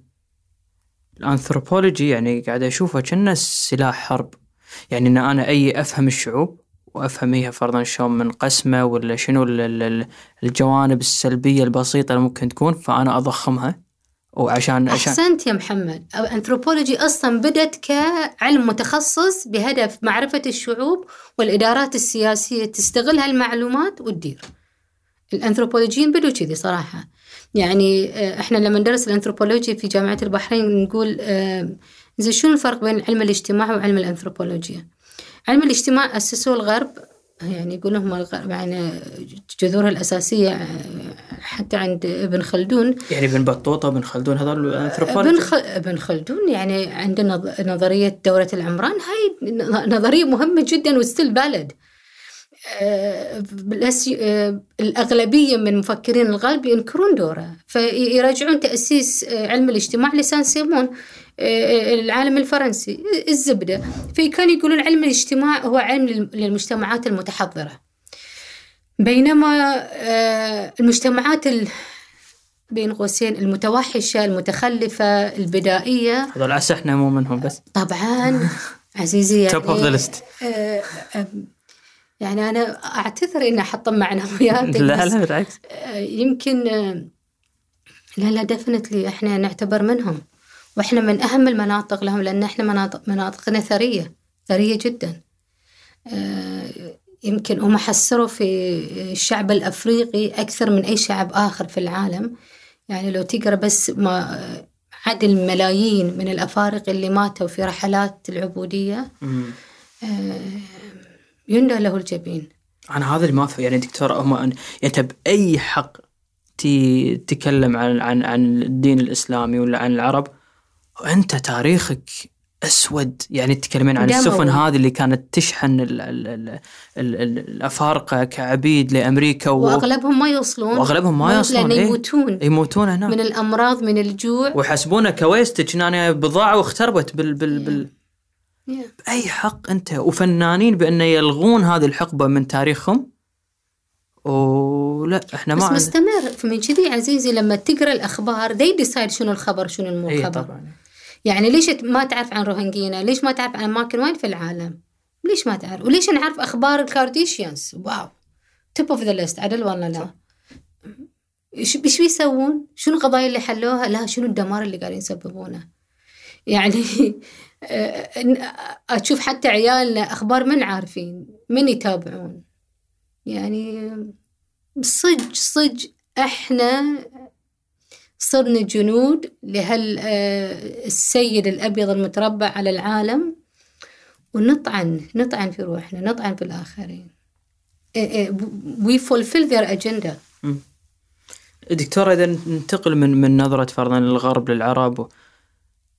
الأنثروبولوجي يعني قاعد اشوفها كأنه سلاح حرب. يعني إن أنا أي أفهم الشعوب وأفهم هي فرضا شلون منقسمة ولا شنو ال- ال- ال- الجوانب السلبية البسيطة اللي ممكن تكون فأنا أضخمها. وعشان عشان أحسنت يا محمد. الأنثروبولوجي أصلا بدت كعلم متخصص بهدف معرفة الشعوب والإدارات السياسية تستغل هالمعلومات وتدير. الأنثروبولوجيين بدوا كذي صراحة. يعني آه، إحنا لما ندرس الأنثروبولوجي في جامعة البحرين نقول زين شنو الفرق بين علم الاجتماع وعلم الأنثروبولوجيا؟ علم الاجتماع أسسوه الغرب يعني يقولون هم الغرب يعني جذورها الأساسية آه، حتى عند ابن خلدون. يعني ابن بطوطة ابن خلدون هذول ابن الانثروبولوجي خ... ابن خلدون يعني عنده نظ... نظرية دورة العمران. هاي نظرية مهمة جدا وستيل بلد بس آه، الأغلبية من مفكرين الغرب ينكرون دوره فيراجعون تأسيس آه، علم الاجتماع لسان سيمون. آه، العالم الفرنسي الزبدة. فكانوا يقولون علم الاجتماع هو علم لل- للمجتمعات المتحضرة. بينما آه، المجتمعات ال... بين قوسين المتوحشة المتخلفة البدائية. هذول عسى إحنا مو منهم بس. طبعا. عزيزي يعني top of the list يعني أنا أعتذر إني أحطم معنوياتك لا لا بالعكس. آه، يمكن آه، لا لا definitely إحنا نعتبر منهم. وإحنا من أهم المناطق لهم لأن إحنا مناطق مناطقنا ثرية ثرية جدا. آه، يمكن هم حسروا في الشعب الأفريقي أكثر من أي شعب آخر في العالم. يعني لو تقرأ بس ما عدد الملايين من الأفارقة اللي ماتوا في رحلات العبودية مم. آه، يندى له الجبين. أنا هذا اللي ما يعني دكتور هم يعني انت باي حق تتكلم عن عن عن الدين الإسلامي ولا عن العرب؟ وأنت تاريخك أسود. يعني تتكلمين عن. السفن هذه اللي كانت تشحن ال ال ال ال ال الأفارقة كعبيد لأمريكا و... وأغلبهم ما يوصلون. وأغلبهم ما يوصلون لأن إيه؟ يموتون. يموتون هناك. من الأمراض من الجوع. ويحسبونه كويستج هنا بضاعة واختربت بال بال بال Yeah. بأي حق أنت؟ وفنانين بانه يلغون هذه الحقبة من تاريخهم؟ ولا إحنا ما بس مستمر. فمن كذي عزيزي لما تقرأ الأخبار they decide شنو الخبر شنو المو اي خبر. طبعا. يعني ليش ما تعرف عن روهينجا ليش ما تعرف عن اماكن وايد في العالم؟ ليش ما تعرف؟ وليش نعرف أخبار الكارديشيانز؟ wow. top of the list عدل ولا لا. إيش إيش بيسوون؟ شنو القضايا اللي حلوها؟ لا شنو الدمار اللي قاعدين يسببونه؟ يعني أشوف حتى عيالنا أخبار من عارفين؟ من يتابعون؟ يعني صج صج إحنا صرنا جنود لهال السيد الأبيض المتربع على العالم ونطعن نطعن في روحنا نطعن في الآخرين. we fulfill their agenda. دكتورة إذا ننتقل من من نظرة فرضا للغرب للعرب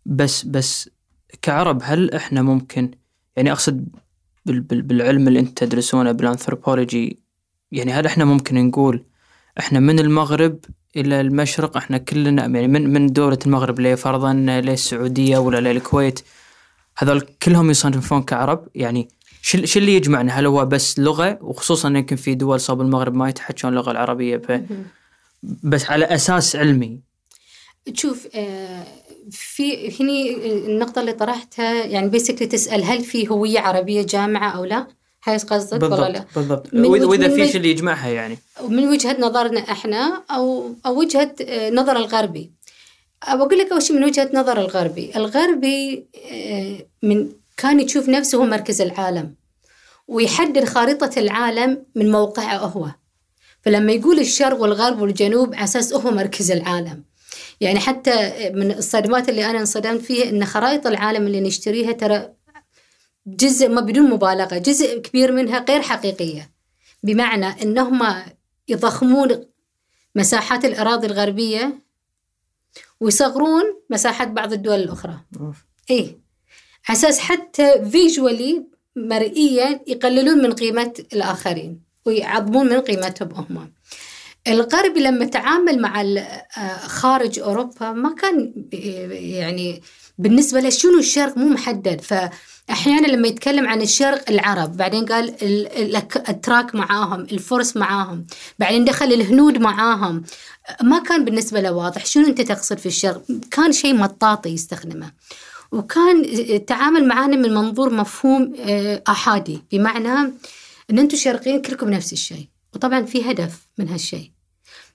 بس بس كعرب هل إحنا ممكن يعني أقصد بالعلم اللي أنت تدرسونه بالانثروبولوجي يعني هل إحنا ممكن نقول إحنا من المغرب إلى المشرق. إحنا كلنا يعني من من دولة المغرب لفرضا للسعودية ولا للكويت هذول كلهم يصنفون كعرب. يعني شو شو اللي يجمعنا؟ هل هو بس لغة؟ وخصوصا يمكن في دول صوب المغرب ما يتحكون اللغة العربية. ف بس على أساس علمي. تشوف آه في هني النقطة اللي طرحتها يعني بيسكلي تسأل هل في هوية عربية جامعة أو لا؟ هاي قصدك ولا لا؟ بالضبط. وإذا في شيء اللي يجمعها يعني. من وجهة نظرنا إحنا أو أو وجهة نظر الغربي. أقول لك أول شيء من وجهة نظر الغربي. الغربي من كان يشوف نفسه هو مركز العالم ويحدد خارطة العالم من موقعه هو. فلما يقول الشرق والغرب والجنوب على أساس هو مركز العالم. يعني حتى من الصدمات اللي أنا انصدمت فيها إن خرائط العالم اللي نشتريها ترى جزء ما بدون مبالغة جزء كبير منها غير حقيقية. بمعنى إنهم يضخمون مساحات الأراضي الغربية ويصغرون مساحات بعض الدول الأخرى. إيه أساس حتى فيجولي مرئيا يقللون من قيمة الآخرين ويعظمون من قيمتهم هم. الغرب لما تعامل مع خارج أوروبا ما كان يعني بالنسبة له شنو الشرق مو محدد. فأحيانا لما يتكلم عن الشرق العرب بعدين قال الأتراك معاهم الفرس معاهم بعدين دخل الهنود معاهم. ما كان بالنسبة له واضح شنو أنت تقصد في الشرق. كان شيء مطاطي يستخدمه. وكان التعامل معانا من منظور مفهوم أحادي. بمعنى أن أنتم شرقيين كلكم نفس الشيء. وطبعا في هدف من هالشيء.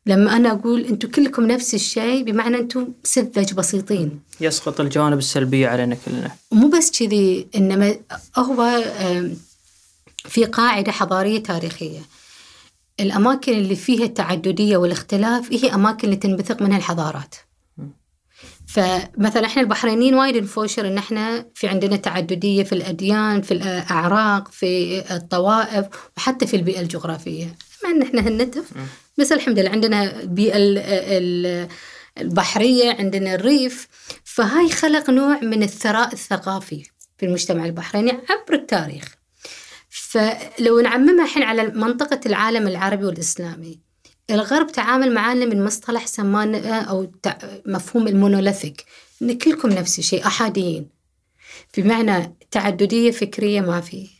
لما أنا أقول أنتم كلكم نفس الشيء بمعنى أنتم سذج بسيطين. يسقط الجوانب السلبية علينا كلنا. مو بس كذي إنما هو في قاعدة حضارية تاريخية. الأماكن اللي فيها التعددية والاختلاف هي أماكن اللي تنبثق منها الحضارات. فمثلا إحنا البحرينيين وايد نفوشر إن إحنا في عندنا تعددية في الأديان في الأعراق في الطوائف وحتى في البيئة الجغرافية. مع إن إحنا هالنتف بس الحمد لله عندنا البيئه البحرية عندنا الريف. فهاي خلق نوع من الثراء الثقافي في المجتمع البحريني عبر التاريخ. فلو نعممها الحين على منطقة العالم العربي والإسلامي الغرب تعامل معنا من مصطلح سماه أو مفهوم ال monolithic. إن كلكم نفس الشيء أحاديين. بمعنى تعددية فكرية ما في.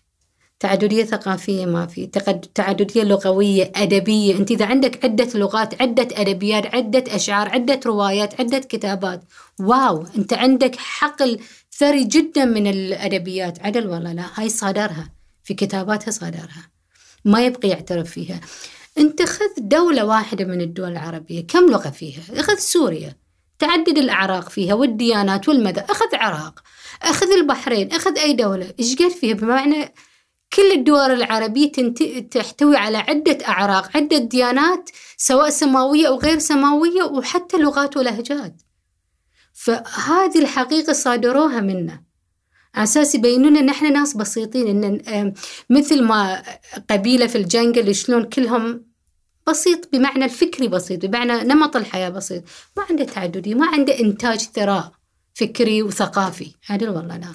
تعددية ثقافية ما في تعددية لغوية أدبية. أنت إذا عندك عدة لغات عدة أدبيات عدة أشعار عدة روايات عدة كتابات واو! أنت عندك حقل ثري جدا من الأدبيات. عدل ولا لا هاي صادرها. في كتاباتها صادرها. ما يبقي يعترف فيها. أنت خذ دولة واحدة من الدول العربية. كم لغة فيها؟ أخذ سوريا. تعدد الأعراق فيها والديانات والمدى أخذ عراق. أخذ البحرين. أخذ أي دولة. إيش قال فيها؟ بمعنى كل الدول العربية تحتوي على عدة أعراق عدة ديانات سواء سماوية أو غير سماوية وحتى لغات ولهجات. فهذه الحقيقة صادروها منا. أساس يبينون إن إحنا ناس بسيطين إن مثل ما قبيلة في الجنجل شلون كلهم بسيط بمعنى الفكري بسيط بمعنى نمط الحياة بسيط. ما عنده تعددية ما عنده إنتاج ثراء. فكري وثقافي. عدل والله لا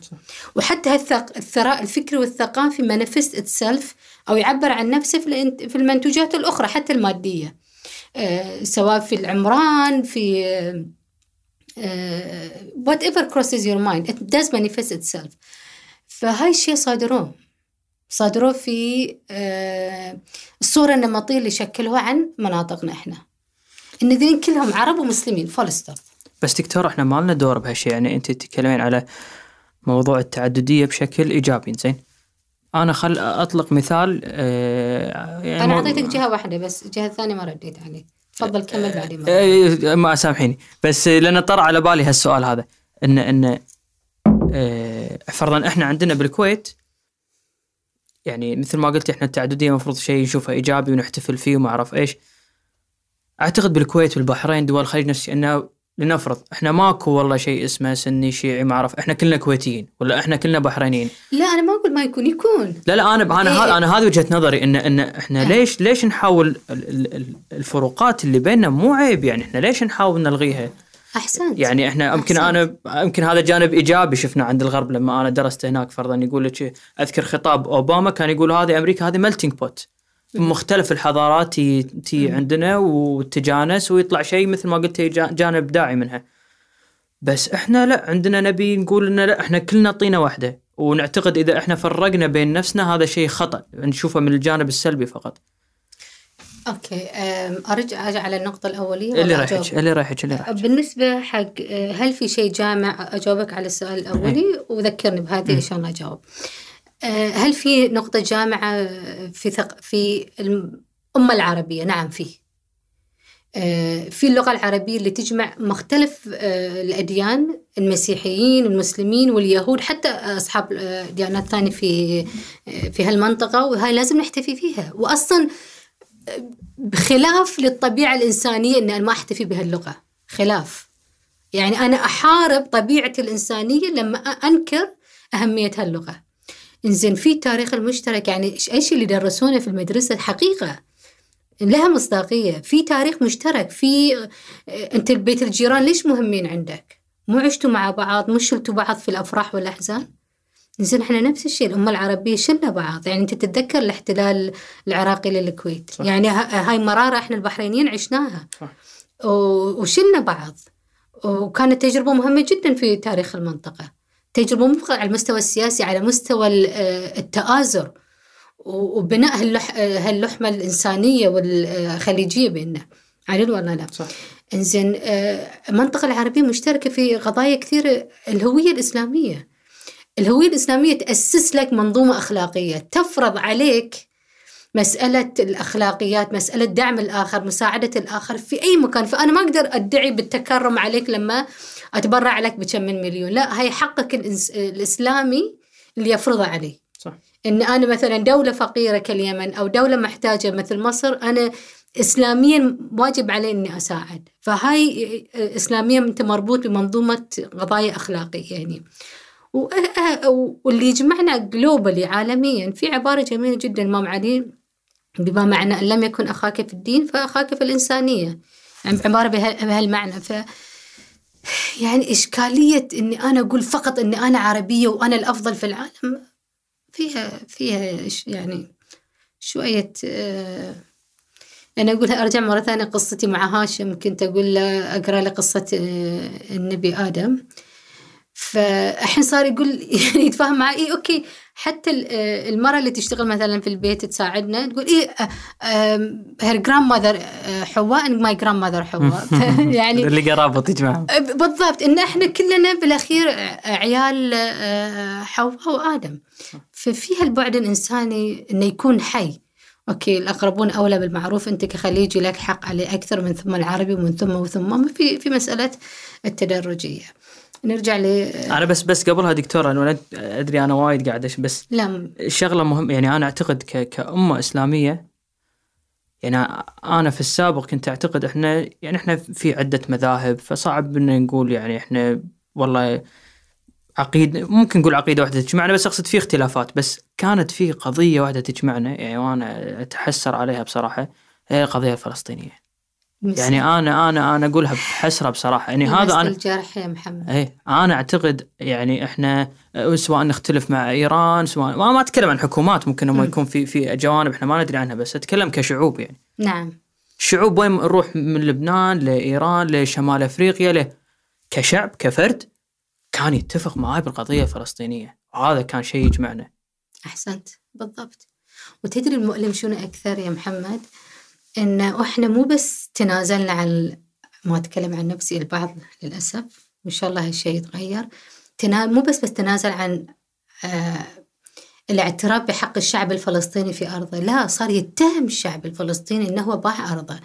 وحتى الثراء الفكري والثقافي manifest itself أو يعبر عن نفسه في المنتوجات الأخرى حتى المادية. سواء في العمران في whatever crosses your mind it does manifest itself. فهاي الشيء صادروه. صادروه في الصورة النمطية اللي شكلوها عن مناطقنا إحنا. إن ذين كلهم عرب ومسلمين full stop بس دكتور إحنا ما لنا دور بهالشيء. يعني أنت تتكلمين على موضوع التعددية بشكل إيجابي زين؟ أنا خل أطلق مثال آه يعني أنا أعطيتك جهة واحدة بس الجهة الثانية ما رديت عليه. تفضل كمل بعدين. مرة. آه، ما سامحيني. بس لأن طرى على بالي هالسؤال هذا. إن إن آه، فرضا إحنا عندنا بالكويت يعني مثل ما قلت إحنا التعددية المفروض شيء نشوفه إيجابي ونحتفل فيه وما أعرف إيش. أعتقد بالكويت والبحرين دول الخليج نفس إنه لنفرض إحنا ماكو والله شيء اسمه سني شيعي ما أعرف إحنا كلنا كويتيين ولا إحنا كلنا بحرينيين لا أنا ما أقول ما يكون يكون لا لا أنا أنا إيه. أنا هذه وجهة نظري إن إن إحنا ليش ليش نحاول ال- ال- ال- الفروقات اللي بيننا مو عيب يعني إحنا ليش نحاول نلغيها؟ أحسنت يعني إحنا يمكن. أنا يمكن هذا جانب إيجابي شفنا عند الغرب لما أنا درست هناك فرضا يقول لك أذكر خطاب أوباما كان يقول هذه أمريكا هذه melting pot مختلف الحضارات تي, تي عندنا وتجانس ويطلع شيء مثل ما قلت جا- جانب إبداعي منها. بس إحنا لا عندنا نبي نقول ان لا إحنا كلنا طينه واحدة. ونعتقد إذا إحنا فرقنا بين نفسنا هذا شيء خطأ. نشوفه من الجانب السلبي فقط. أوكي أرجع ارجع على النقطة الأولية اللي رايحك؟ اللي رايحك اللي رايحك. بالنسبة حق آه، هل في شيء جامع أجاوبك على السؤال الأولي؟ وذكرني بهذه شاء الله أجاوب. آه، هل في نقطة جامعة في ثق... في الأمة العربية؟ نعم في. آه، في اللغة العربية اللي تجمع مختلف آه، الأديان المسيحيين المسلمين واليهود حتى أصحاب آه، ديانات ثانية في آه، في هالمنطقة وهاي لازم نحتفي فيها. وأصلا بخلاف للطبيعة الإنسانية أن أنا ما أحتفي بهاللغة. خلاف. يعني أنا أحارب طبيعتي الإنسانية لما أنكر أهمية هاللغة. إنزين في تاريخ المشترك يعني إيش اللي درسونا في المدرسة؟ حقيقة لها مصداقية. في تاريخ مشترك في آه، أنت البيت الجيران ليش مهمين عندك؟ مو عشتوا مع بعض؟ مو شلتوا بعض في الأفراح والأحزان؟ زين إحنا نفس الشيء الأمة العربية شلنا بعض. يعني أنت تتذكر الاحتلال العراقي للكويت؟ صح. يعني هاي مرارة إحنا البحرينيين عشناها. صح. وشلنا بعض. وكانت تجربة مهمة جدا في تاريخ المنطقة. تجربة مو فقط على المستوى السياسي على مستوى آه، التآزر. وبناء هاللح هاللحمة الإنسانية والخليجية بيننا. عدل ولا لا؟ صح. إنزين آه، المنطقة العربية مشتركة في قضايا كثيرة الهوية الإسلامية. الهوية الإسلامية تأسس لك منظومة أخلاقية. تفرض عليك مسألة الأخلاقيات مسألة دعم الآخر مساعدة الآخر في أي مكان. فأنا ما أقدر أدعي بالتكرم عليك لما أتبرع لك بكم من مليون. لا هي حقك الإسلامي اللي يفرضه علي صح. إن أنا مثلا دولة فقيرة كاليمن أو دولة محتاجة مثل مصر أنا اسلاميا واجب علي إني أساعد. فهاي اسلاميا أنت مربوط بمنظومة قضايا أخلاقية يعني. واللي يجمعنا جلوبالي عالميا في عبارة جميلة جدا الامام علي بما معنى أن لم يكن أخاك في الدين فأخاك في الإنسانية. يعني عبارة بها- بهالمعنى. ف يعني إشكالية إني أنا أقول فقط إني أنا عربية وأنا الأفضل في العالم؟ فيها فيها يعني شوية آه، أنا أقول أرجع مرة ثانية قصتي مع هاشم كنت أقول له أقرأ له قصة آه، النبي آدم. فالحين صار يقول يعني يتفاهم معي إيه okay. حتى آه، المرأة اللي تشتغل مثلا في البيت تساعدنا تقول إيه her grandmother حواء my grandmother حواء. يعني اللي قرابة يجمعهم بالضبط. إن إحنا كلنا بالأخير عيال آه، حواء وآدم. ففي هالبعد الإنساني إنه يكون حي. okay الأقربون أولى بالمعروف أنت كخليجي لك حق عليه أكثر من ثم العربي ومن ثم وثم. في في مسألة التدرجية. نرجع ل أنا بس بس قبلها دكتوره أنا أدري أنا وايد قاعد بس لا. شغله مهم يعني أنا أعتقد ك كأمة إسلامية يعني أنا في السابق كنت أعتقد إحنا يعني إحنا في عدة مذاهب فصعب ان نقول يعني إحنا والله عقيده ممكن نقول عقيدة واحدة تجمعنا بس أقصد في اختلافات بس كانت في قضية واحدة تجمعنا يعني وأنا أتحسر عليها بصراحة هي القضية الفلسطينية. يعني أنا أنا أنا أقولها بحسرة بصراحة. يعني هذا أنا الجرح يا محمد. إيه أنا أعتقد يعني إحنا آه، سواء نختلف مع إيران سواء ما, ما أتكلم عن حكومات ممكن مم. يكون في في جوانب إحنا ما ندري عنها بس أتكلم كشعوب يعني. نعم. الشعوب وين نروح من لبنان لإيران لشمال أفريقيا له كشعب كفرد كان يتفق معاي بالقضية الفلسطينية. وهذا كان شيء يجمعنا. أحسنت. بالضبط. وتدري المؤلم شنو أكثر يا محمد؟ إن إحنا مو بس تنازلنا عن ما أتكلم عن نفسي البعض للأسف وإن شاء الله هالشيء يتغير. تنا... مو بس بس تنازل عن آه الاعتراف بحق الشعب الفلسطيني في أرضه لا صار يتهم الشعب الفلسطيني أنه هو باع أرضه.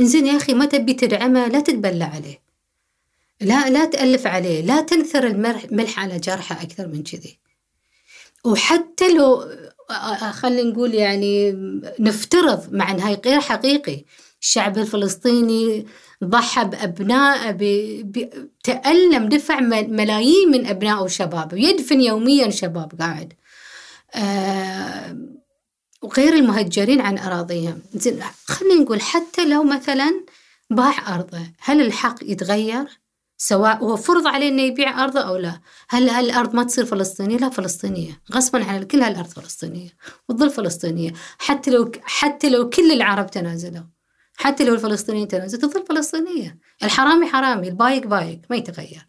إنزين يا أخي ما تبي تدعمه؟ لا تتبلى عليه. لا لا تألف عليه. لا تنثر الملح على جرحه أكثر من كذي. وحتى لو خلينا نقول يعني نفترض مع إنها غير حقيقي الشعب الفلسطيني ضحى بأبنائه تألم دفع ملايين من أبنائه وشبابه يدفن يوميا شباب قاعد. آه وغير المهجرين عن أراضيهم. زين خلينا نقول حتى لو مثلا باع أرضه هل الحق يتغير؟ سواء هو فرض عليه إنه يبيع أرضه أو لا. هل هالأرض ما تصير فلسطينية؟ لا فلسطينية. غصبا عن كل هالأرض فلسطينية وتظل فلسطينية. حتى لو حتى لو كل العرب تنازلوا حتى لو الفلسطينيين تنازلوا تظل فلسطينية. الحرامي حرامي البايق بايق ما يتغير.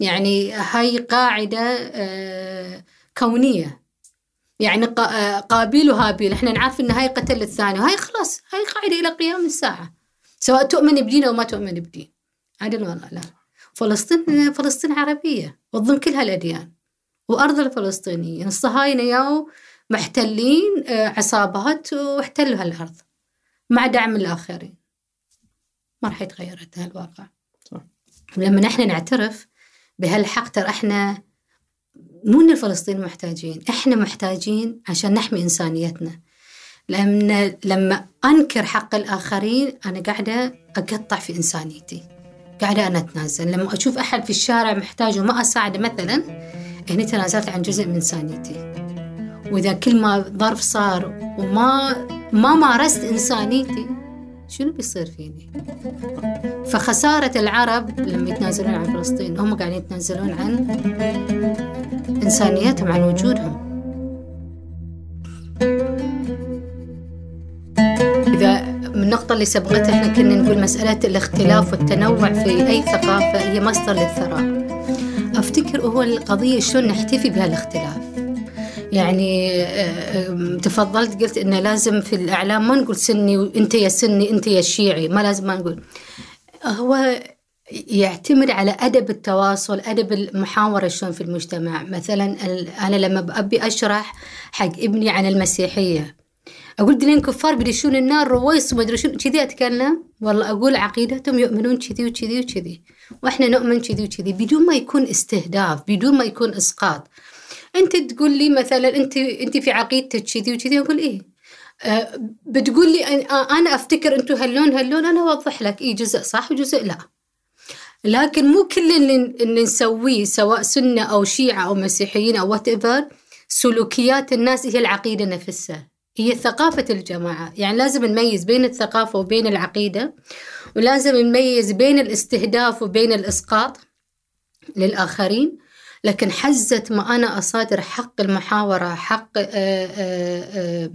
يعني هاي قاعدة آه، كونية. يعني آه، قابيل وهابيل. إحنا نعرف إن هاي قتل الثاني وهاي خلاص هاي قاعدة إلى قيام الساعة. سواء تؤمن بدين أو ما تؤمن بدين. عدل ولا لا. فلسطين فلسطين عربية وتضم كل هالأديان وأرض الفلسطينيين الصهاينة ياو محتلين آه، عصابات واحتلوا هالأرض مع دعم الآخرين. ما راح يتغير هذا الواقع صح. لما نحن نعترف بهالحق ترى إحنا مو إن الفلسطينيين محتاجين إحنا محتاجين عشان نحمي إنسانيتنا. لما لما أنكر حق الآخرين أنا قاعدة أقطع في إنسانيتي. قاعدة أنا أتنازل. لما أشوف أحد في الشارع محتاج وما اساعده مثلا هني تنازلت عن جزء من إنسانيتي. وإذا كل ما ظرف صار وما ما مارست إنسانيتي شنو بيصير فيني؟ فخسارة العرب لما يتنازلون عن فلسطين هم قاعدين يتنازلون عن إنسانيتهم عن وجودهم. من النقطة اللي سبقتها إحنا كنا نقول مسألة الاختلاف والتنوع في أي ثقافة هي مصدر للثراء. أفتكر هو القضية شلون نحتفي بهالاختلاف. يعني آه، تفضلت قلت إنه لازم في الإعلام ما نقول سني وإنت يا سني إنت يا شيعي ما لازم ما نقول. هو يعتمد على أدب التواصل أدب المحاورة شلون في المجتمع. مثلا أنا لما أبي أشرح حق ابني عن المسيحية أقول دلين كفار بيدشون النار رويس وما أدري شنو. كذي أتكلم؟ والله أقول عقيدتهم يؤمنون كذي وكذي وكذي. وإحنا نؤمن كذي وكذي بدون ما يكون استهداف بدون ما يكون إسقاط. أنت تقول لي مثلا أنت أنت في عقيدتك كذي وكذي؟ أقول إيه. أه بتقول لي أنا أفتكر أنتم هاللون هاللون أنا أوضح لك. إيه جزء صح وجزء لا. لكن مو كل اللي, اللي نسويه سواء سنة أو شيعة أو مسيحيين أو وات سلوكيات الناس هي العقيدة نفسها. هي ثقافة الجماعة. يعني لازم نميز بين الثقافة وبين العقيدة ولازم نميز بين الاستهداف وبين الإسقاط للآخرين. لكن حزة ما أنا أصادر حق المحاورة حق آه، آه،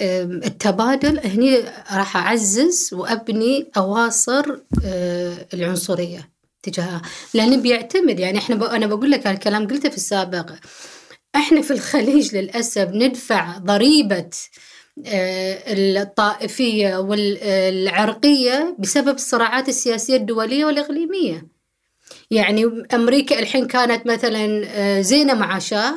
آه، التبادل هني راح أعزز وأبني أواصر العنصرية تجاهها. لأن بيعتمد يعني إحنا أنا بقول لك الكلام قلته في السابق. إحنا في الخليج للأسف ندفع ضريبة الطائفية والعرقية بسبب الصراعات السياسية الدولية والإقليمية. يعني أمريكا الحين كانت مثلا آه، زينة مع شاه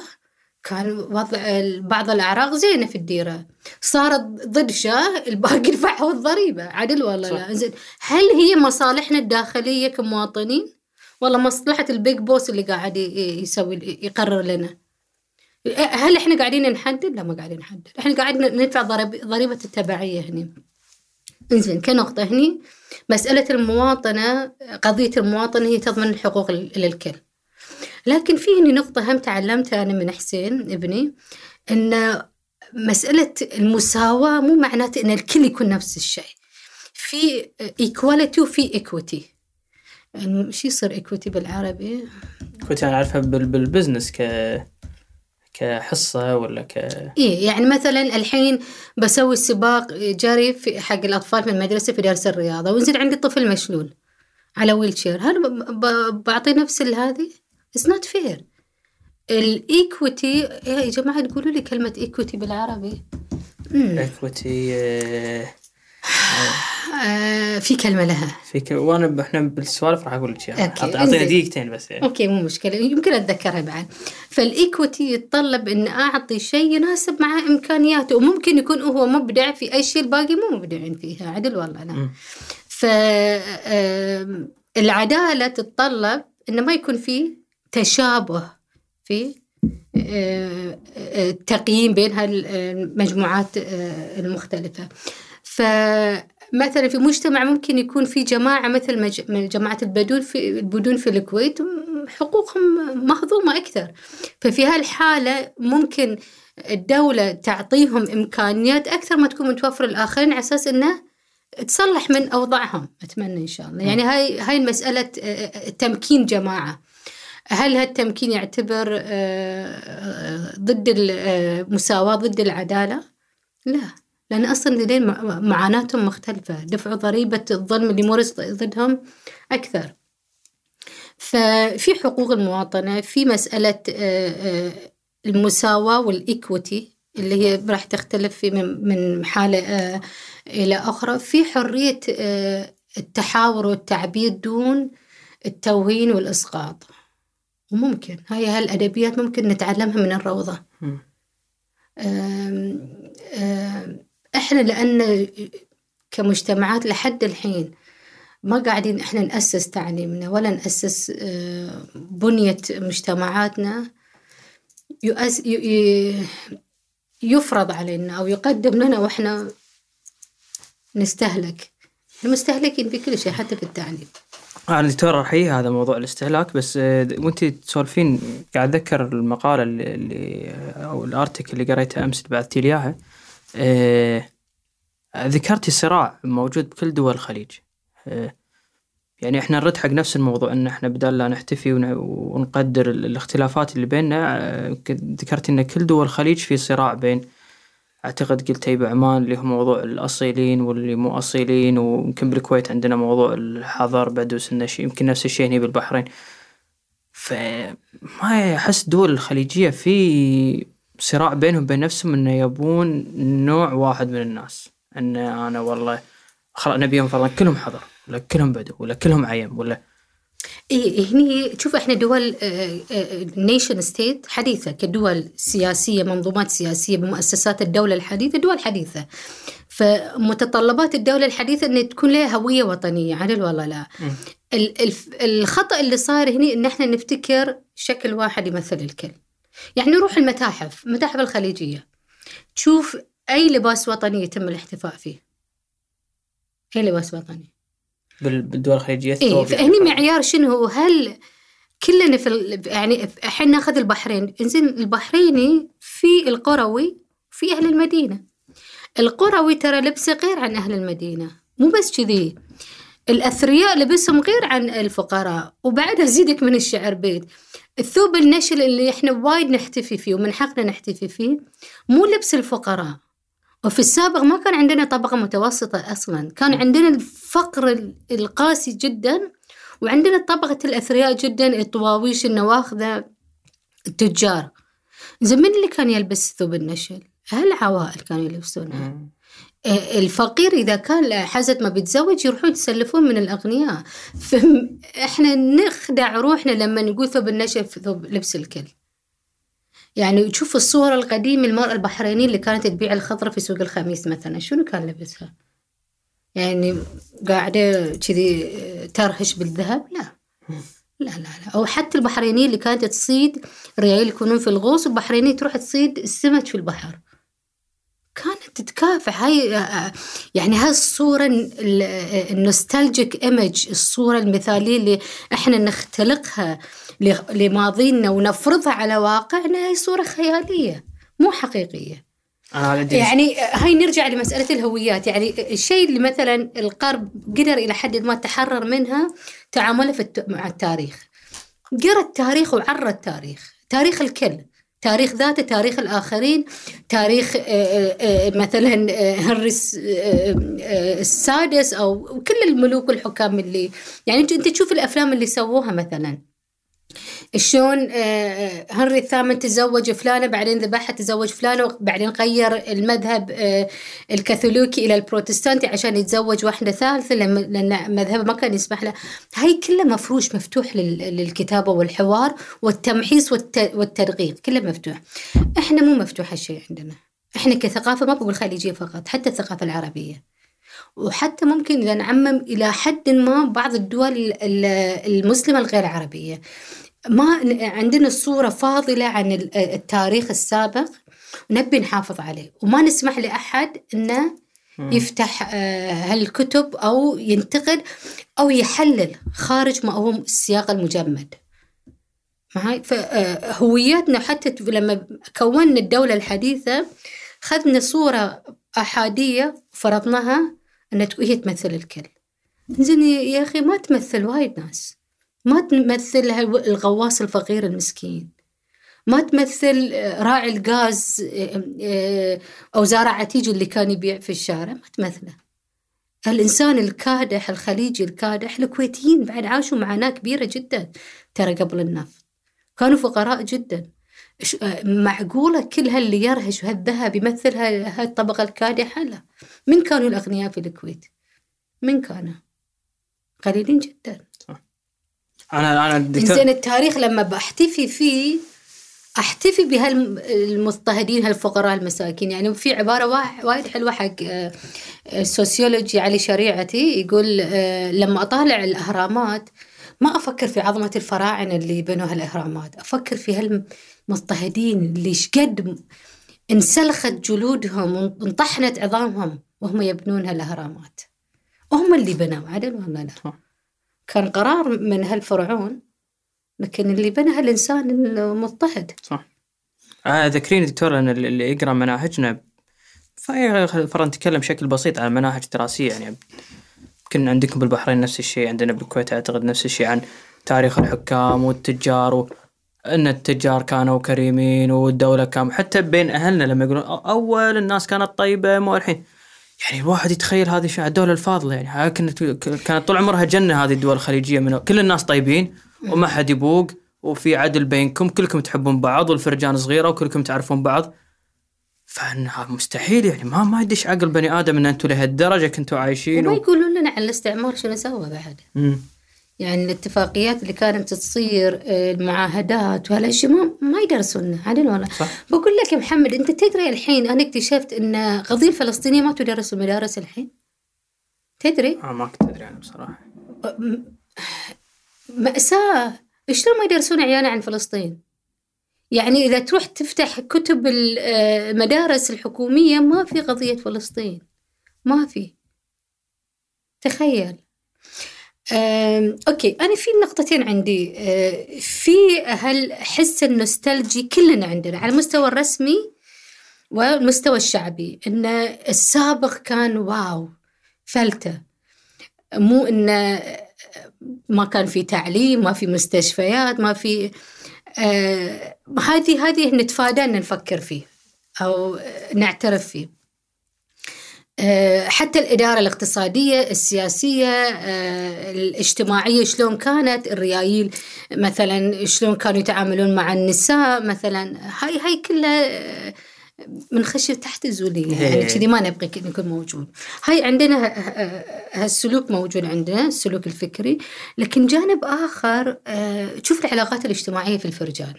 كان وضع بعض الأعراق زينة في الديرة. صارت ضد شاه الباقي دفعوا الضريبة. عدل ولا لا زين. هل هي مصالحنا الداخلية كمواطنين؟ ولا مصلحة البيج بوس اللي قاعد يسوي يقرر لنا. هل إحنا قاعدين نحدد؟ لا ما قاعدين نحدد. إحنا قاعدين ندفع ضريبة التبعية هنا إنزين كنقطة هني مسألة المواطنة قضية المواطنة هي تضمن الحقوق للكل. لكن في هني نقطة هم تعلمتها أنا من حسين ابني أن مسألة المساواة مو معناته أن الكل يكون نفس الشيء. في equality وفي equity شو يصير equity بالعربي؟ equity أنا أعرفها بال business ك كحصة ولا ك إيه يعني مثلا الحين بسوي سباق جري في حق الأطفال في المدرسة في درس الرياضة وينزل عندي طفل مشلول على wheelchair هل بعطي نفس هذه؟ it's not fair ال equity يا جماعة تقولوا لي كلمة equity بالعربي. equity آه في كلمة لها. في ك... وأنا إحنا بالسوالف راح أقول لك إياها. اعطينا. دقيقتين بس يعني. okay مو مشكلة. يمكن أتذكرها بعد. فال equity يتطلب إن أعطي شيء يناسب مع إمكانياته وممكن يكون هو مبدع في أي شيء الباقي مو مبدعين فيها عدل والله لا. مم. فالعداله تتطلب انه ما يكون في تشابه في آه، آه، التقييم بين هالمجموعات آه، المختلفة. فمثلا في مجتمع ممكن يكون في جماعة مثل مج- من جماعة البدون في البدون في الكويت حقوقهم مهضومة أكثر. ففي هالحالة ممكن الدولة تعطيهم إمكانيات أكثر ما تكون متوفرة للاخرين على أساس إنه تصلح من أوضاعهم. أتمنى إن شاء الله. يعني هاي هاي آه، تمكين جماعة. هل هالتمكين يعتبر آه، آه، ضد المساواة ضد العدالة؟ لا. لأن أصلا مع- معاناتهم مختلفة. دفعوا ضريبة الظلم اللي مورس ضدهم أكثر. ففي حقوق المواطنة في مسألة آه، آه، المساواة والإيكوتي اللي هي راح تختلف في من حالة آه، إلى أخرى. في حرية التحاور والتعبير دون التوهين والإسقاط. وممكن هاي هالأدبيات ممكن نتعلمها من الروضة. أم- أم، إحنا لأن كمجتمعات لحد الحين ما قاعدين إحنا نأسس تعليمنا ولا نأسس أه، بنية مجتمعاتنا يؤس يفرض علينا أو يقدم لنا وإحنا نستهلك. إحنا مستهلكين في كل شيء حتى في التعليم. أنا دكتور احيي هذا موضوع الاستهلاك بس آه، وأنت تسولفين قاعد اتذكر المقالة اللي, أو الارتكل اللي قريته أمس بعثتي لي إياها. آه، ذكرتي صراع موجود بكل دول الخليج. آه، يعني إحنا نرد حق نفس الموضوع إن إحنا بدال لا نحتفي ون- ونقدر ال- الاختلافات اللي بيننا آه، ذكرتي إن كل دول الخليج في صراع بين أعتقد قلتي بعمان اللي هو موضوع الأصيلين واللي مو أصيلين ويمكن بالكويت عندنا موضوع الحضر بدوس النشي يمكن نفس الشيء هنا بالبحرين. فما أحس الدول الخليجية في صراع بينهم بين نفسهم إنه يبون نوع واحد من الناس. إن أنا والله خلاص نبيهم فرضا كلهم حضر ولا كلهم بدو ولا كلهم عيم ولا إي هني شوف إحنا دول nation state حديثة كدول سياسية منظومات سياسية بمؤسسات الدولة الحديثة دول حديثة. فمتطلبات الدولة الحديثة إن تكون لها هوية وطنية عدل ولا لا. الخطأ اللي صار هنا إن إحنا نفتكر شكل واحد يمثل الكل. يعني نروح المتاحف المتاحف الخليجية. تشوف أي لباس وطني يتم الاحتفاء فيه. أي لباس وطني. بال- بالدول الخليجية إيه الثوب فهني معيار شنو؟ هو هل كلنا في ال- يعني الحين ناخذ البحرين. إنزين البحريني في القروي في أهل المدينة. القروي ترى لبسه غير عن أهل المدينة. مو بس كذي. الأثرياء لبسهم غير عن الفقراء. وبعدها زيدك من الشعر بيت. الثوب النشل اللي إحنا وايد نحتفي فيه ومن حقنا نحتفي فيه مو لبس الفقراء. وفي السابق ما كان عندنا طبقة متوسطة أصلا. كان عندنا الفقر ال- القاسي جدا وعندنا طبقة الأثرياء جدا الطواويش النواخذة التجار. زين من اللي كان يلبس ثوب النشل؟ هالعوائل كانوا يلبسونها. آه، الفقير إذا كان حزت ما بيتزوج يروحون يتسلفون من الأغنياء. فإحنا نخدع روحنا لما نقول ثوب النشل في ثوب لبس الكل. يعني تشوف الصور القديمة المرأة البحرينية اللي كانت تبيع الخضرة في سوق الخميس مثلا شنو كان لبسها؟ يعني قاعدة كذي آه، ترهش بالذهب؟ لا. لا لا لا. أو حتى البحرينية اللي كانت تصيد ريال يكونون في الغوص والبحرينية تروح تصيد السمك في البحر. كانت تتكافح. هاي آه، يعني هاي الصورة ال- آه، ال nostalgic image الصورة المثالية اللي إحنا نختلقها لماضينا ونفرضها على واقعنا هاي صورة خيالية مو حقيقية. يعني هاي نرجع لمسألة الهويات. يعني الشيء اللي مثلا الغرب قدر إلى حد ما تحرر منها تعامله مع التاريخ. قرأ التاريخ وعرى التاريخ. تاريخ الكل. تاريخ ذاته تاريخ الآخرين تاريخ آه، آه، آه، مثلا هنري الس- السادس أو كل الملوك والحكام اللي يعني أنت تشوف الأفلام اللي سووها مثلا. شلون آه، هنري الثامن تزوج فلانة بعدين ذبحها تزوج فلانة وبعدين غير المذهب آه، الكاثوليكي إلى البروتستانتي عشان يتزوج واحدة ثالثة لما- لأن مذهبه ما كان يسمح له. هاي كلها مفروش مفتوح لل- للكتابة والحوار والتمحيص والت- والتدقيق كله مفتوح. إحنا مو مفتوح هالشيء عندنا. إحنا كثقافة ما بقول خليجية فقط حتى الثقافة العربية. وحتى ممكن إذا نعمم إلى حد ما بعض الدول ال- المسلمة الغير عربية. ما عندنا صورة فاضلة عن ال- التاريخ السابق ونبي نحافظ عليه. وما نسمح لأحد أنه يفتح آه، هالكتب أو ينتقد أو يحلل خارج ما هو السياق المجمد. معي فهوياتنا حتى لما كونا الدولة الحديثة خذنا صورة أحادية فرضناها أن هي تمثل الكل. زين يا أخي ما تمثل وايد ناس. ما تمثل الغواص الفقير المسكين. ما تمثل آه، راعي الغاز آه، آه، أو زارع عتيج اللي كان يبيع في الشارع. ما تمثله. الإنسان الكادح الخليجي الكادح الكويتيين بعد عاشوا معاناة كبيرة جدا ترى قبل النفط. كانوا فقراء جدا. معقولة كل هاللي يرهش وهالذهب يمثل ها- هاي الطبقة الكادحة؟ لا. من كانوا الأغنياء في الكويت؟ من كانوا. قليلين جدا. أنا أنا الدكتور زين التاريخ لما بحتفي فيه أحتفي بهالمضطهدين هالفقراء المساكين. يعني في عبارة وايد حلوة حق آه، السوسيولوجي علي شريعتي. يقول آه، لما أطالع الأهرامات ما أفكر في عظمة الفراعنة اللي بنوا هالأهرامات. أفكر في هالمضطهدين اللي شقد انسلخت جلودهم وانطحنت عظامهم وهم يبنون هالأهرامات. وهم اللي بنوا عدل ولا لا. كان قرار من هالفرعون لكن اللي بنى هالإنسان المضطهد صح. آه ذكريني دكتور إن اللي يقرأ مناهجنا فرا نتكلم بشكل بسيط عن مناهج دراسية يعني يمكن عندكم بالبحرين نفس الشيء عندنا بالكويت أعتقد نفس الشيء عن تاريخ الحكام والتجار و... إن التجار كانوا كريمين والدولة كان حتى بين أهلنا لما يقولون أول الناس كانت طيبة مو الحين. يعني الواحد يتخيل هذه شو الدولة الفاضلة يعني. كانت كانت طول عمرها جنة هذه الدول الخليجية من كل الناس طيبين وما حد يبوق وفي عدل بينكم كلكم تحبون بعض والفرجان صغيرة وكلكم تعرفون بعض. فأنها مستحيل يعني ما ما يدش عقل بني آدم إن أنتم لهالدرجة كنتوا عايشين وما و... يقولون لنا عن الاستعمار شنو سوى بعد. يعني الاتفاقيات اللي كانت تصير آه، المعاهدات وهالأشياء ما, ما يدرسونا عدل ولا صح. بقول لك يا محمد أنت تدري الحين أنا اكتشفت إن قضية الفلسطينية ما تدرس المدارس الحين؟ تدري؟ آه ما كنت أدري أنا بصراحة. مأساة. شلون ما يدرسون عيالنا عن فلسطين؟ يعني إذا تروح تفتح كتب آه، المدارس الحكومية ما في قضية فلسطين. ما في. تخيل. أم، okay أنا في نقطتين عندي. أه، في هالحس nostalgic كلنا عندنا على المستوى الرسمي والمستوى الشعبي إن السابق كان wow فلتة. مو إنه ما كان في تعليم ما في مستشفيات ما في آه هذه هذه نتفادى ان نفكر فيه أو نعترف فيه. حتى الإدارة الاقتصادية السياسية آه الاجتماعية شلون كانت الريايل مثلا شلون كانوا يتعاملون مع النساء مثلا هاي هاي كلها آه، من خشية تحت الزولية يعني. كذي ما نبغي يكون موجود. هاي عندنا هالسلوك موجود عندنا السلوك الفكري. لكن جانب آخر آه، تشوف العلاقات الاجتماعية في الفرجان.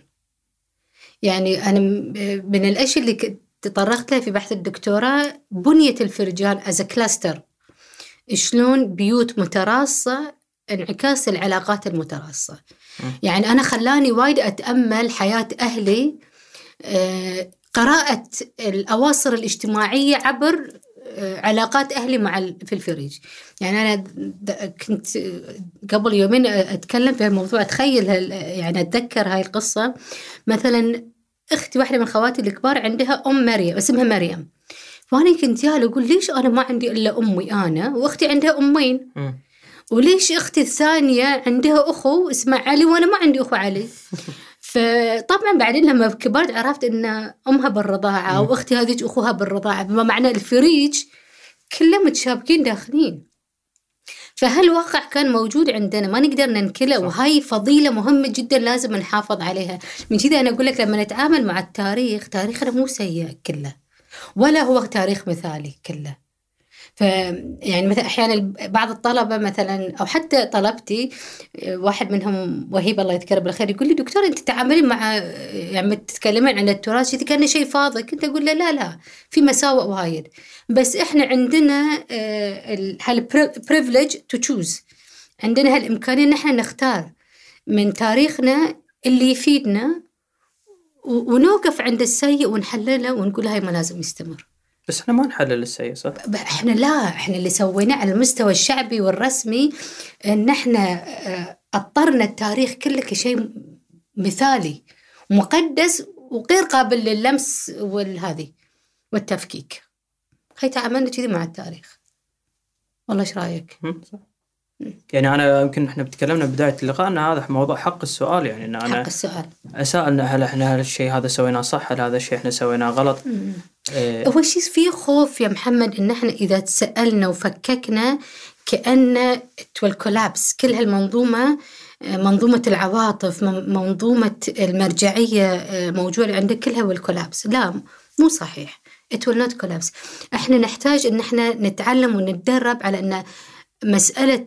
يعني أنا من الأشياء اللي تطرقت لها في بحث الدكتوراه بنية الفرجان as cluster شلون بيوت متراصة انعكاس العلاقات المتراصة. يعني أنا خلاني وايد أتأمل حياة أهلي آه، قراءة الأواصر الاجتماعية عبر آه، علاقات أهلي مع في الفريج. يعني أنا د- كنت آه، قبل يومين أتكلم في الموضوع أتخيل هال- يعني أتذكر هاي القصة. مثلا أختي واحدة من خواتي الكبار عندها أم مريم اسمها مريم. وأنا كنت يالا أقول ليش أنا ما عندي إلا أمي أنا وأختي عندها أمين؟ مم. وليش أختي الثانية عندها أخو اسمه علي وأنا ما عندي أخو علي؟ فطبعا بعدين لما كبرت عرفت إن أمها بالرضاعة وأختي هذيك أخوها بالرضاعة بما معنى الفريج كلهم متشابكين داخلين. فهالواقع كان موجود عندنا ما نقدر ننكله وهاي فضيلة مهمة جدا لازم نحافظ عليها. من كذا أنا أقول لك لما نتعامل مع التاريخ تاريخنا مو سيء كله ولا هو تاريخ مثالي كله. ف يعني مثلا أحيانا بعض الطلبة مثلا أو حتى طلبتي واحد منهم وهب الله يذكره بالخير يقول لي دكتور أنت تتعاملين مع يعني تتكلمين عن التراث كان شيء فاضي. كنت أقول له لا لا في مساوئ وايد بس إحنا عندنا هال privilege to choose عندنا هالإمكانية إن إحنا نختار من تاريخنا اللي يفيدنا ونوقف عند السيء ونحلله ونقول هاي ما لازم يستمر. بس إحنا ما نحلل السيء صح؟ إحنا لا إحنا اللي سويناه على المستوى الشعبي والرسمي إن إحنا اضطرنا التاريخ كله كشيء مثالي مقدس وغير قابل لللمس والهذه والتفكيك هي تعاملنا كذي مع التاريخ والله إيش رأيك؟ صح يعني أنا يمكن إحنا تكلمنا بداية اللقاء ان هذا موضوع حق السؤال يعني إن أنا حق السؤال اسال هل إحنا هل الشيء هذا سويناه صح؟ هل هذا الشيء إحنا سويناه غلط؟ إيه. هو شيء في خوف يا محمد إن إحنا إذا تسألنا وفككنا كأن كولابس كل هالمنظومة منظومة العواطف منظومة المرجعية موجودة عندك كلها والكولابس لا مو صحيح. It will not collapse. إحنا نحتاج إن إحنا نتعلم ونتدرب على إن مسألة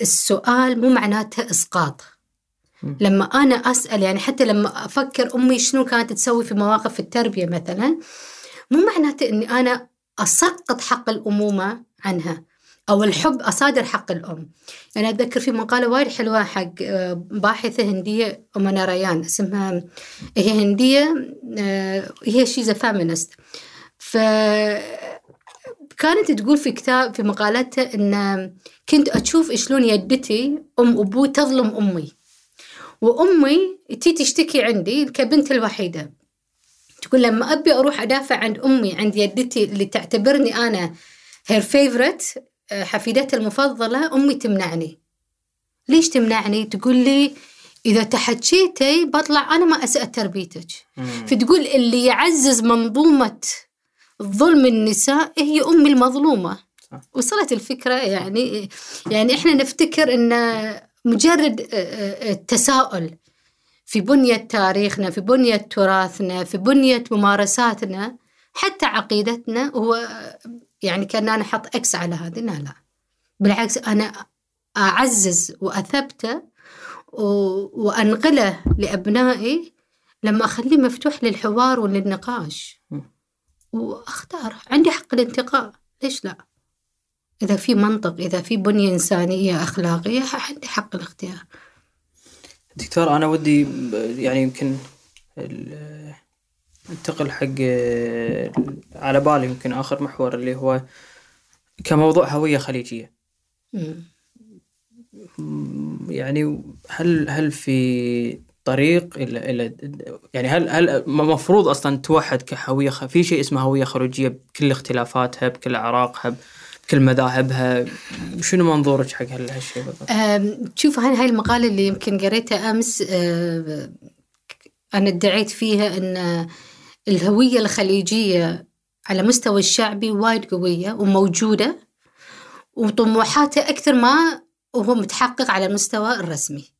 السؤال مو معناتها إسقاط. لما أنا أسأل يعني حتى لما أفكر أمي شنو كانت تسوي في مواقف التربية مثلا مو معناته إني أنا أسقط حق الأمومة عنها أو الحب أصادر حق الأم. يعني أتذكر في مقالة وايد حلوة حق باحثة هندية امنا ريان اسمها هي هندية هي she's a feminist ف كانت تقول في كتاب في مقالتها إن كنت أشوف شلون يدتي أم أبوي تظلم أمي. وأمي تي تشتكي عندي كبنت الوحيدة. تقول لما أبي أروح أدافع عن أمي عند يدتي اللي تعتبرني أنا her favorite حفيدتها المفضلة أمي تمنعني. ليش تمنعني؟ تقول لي إذا تحكيتي بطلع أنا ما اسأت تربيتك. فتقول اللي يعزز منظومة ظلم النساء هي أمي المظلومة. وصلت الفكرة؟ يعني يعني إحنا نفتكر إن مجرد التساؤل في بنية تاريخنا في بنية تراثنا في بنية ممارساتنا حتى عقيدتنا هو يعني كأننا نحط أكس على هذه. لا لا. بالعكس أنا أعزز وأثبته وأنقله لأبنائي لما أخليه مفتوح للحوار وللنقاش. وأختار. عندي حق الانتقاء. ليش لا؟ إذا في منطق إذا في بنية إنسانية أخلاقية عندي حق الاختيار. دكتور أنا ودي يعني يمكن انتقل حق على بالي يمكن آخر محور اللي هو كموضوع هوية خليجية. يعني هل هل في طريق إلى إلى يعني هل هل المفروض أصلا توحد كهوية في شيء اسمه هوية خروجيه بكل اختلافاتها بكل أعراقها بكل مذاهبها شنو منظورك حق هالشيء بالضبط؟ شوف هاي المقالة اللي يمكن قريتها أمس أنا ادعيت فيها إن الهوية الخليجية على مستوى الشعبي وايد قوية وموجودة وطموحاتها أكثر ما وهو متحقق على المستوى الرسمي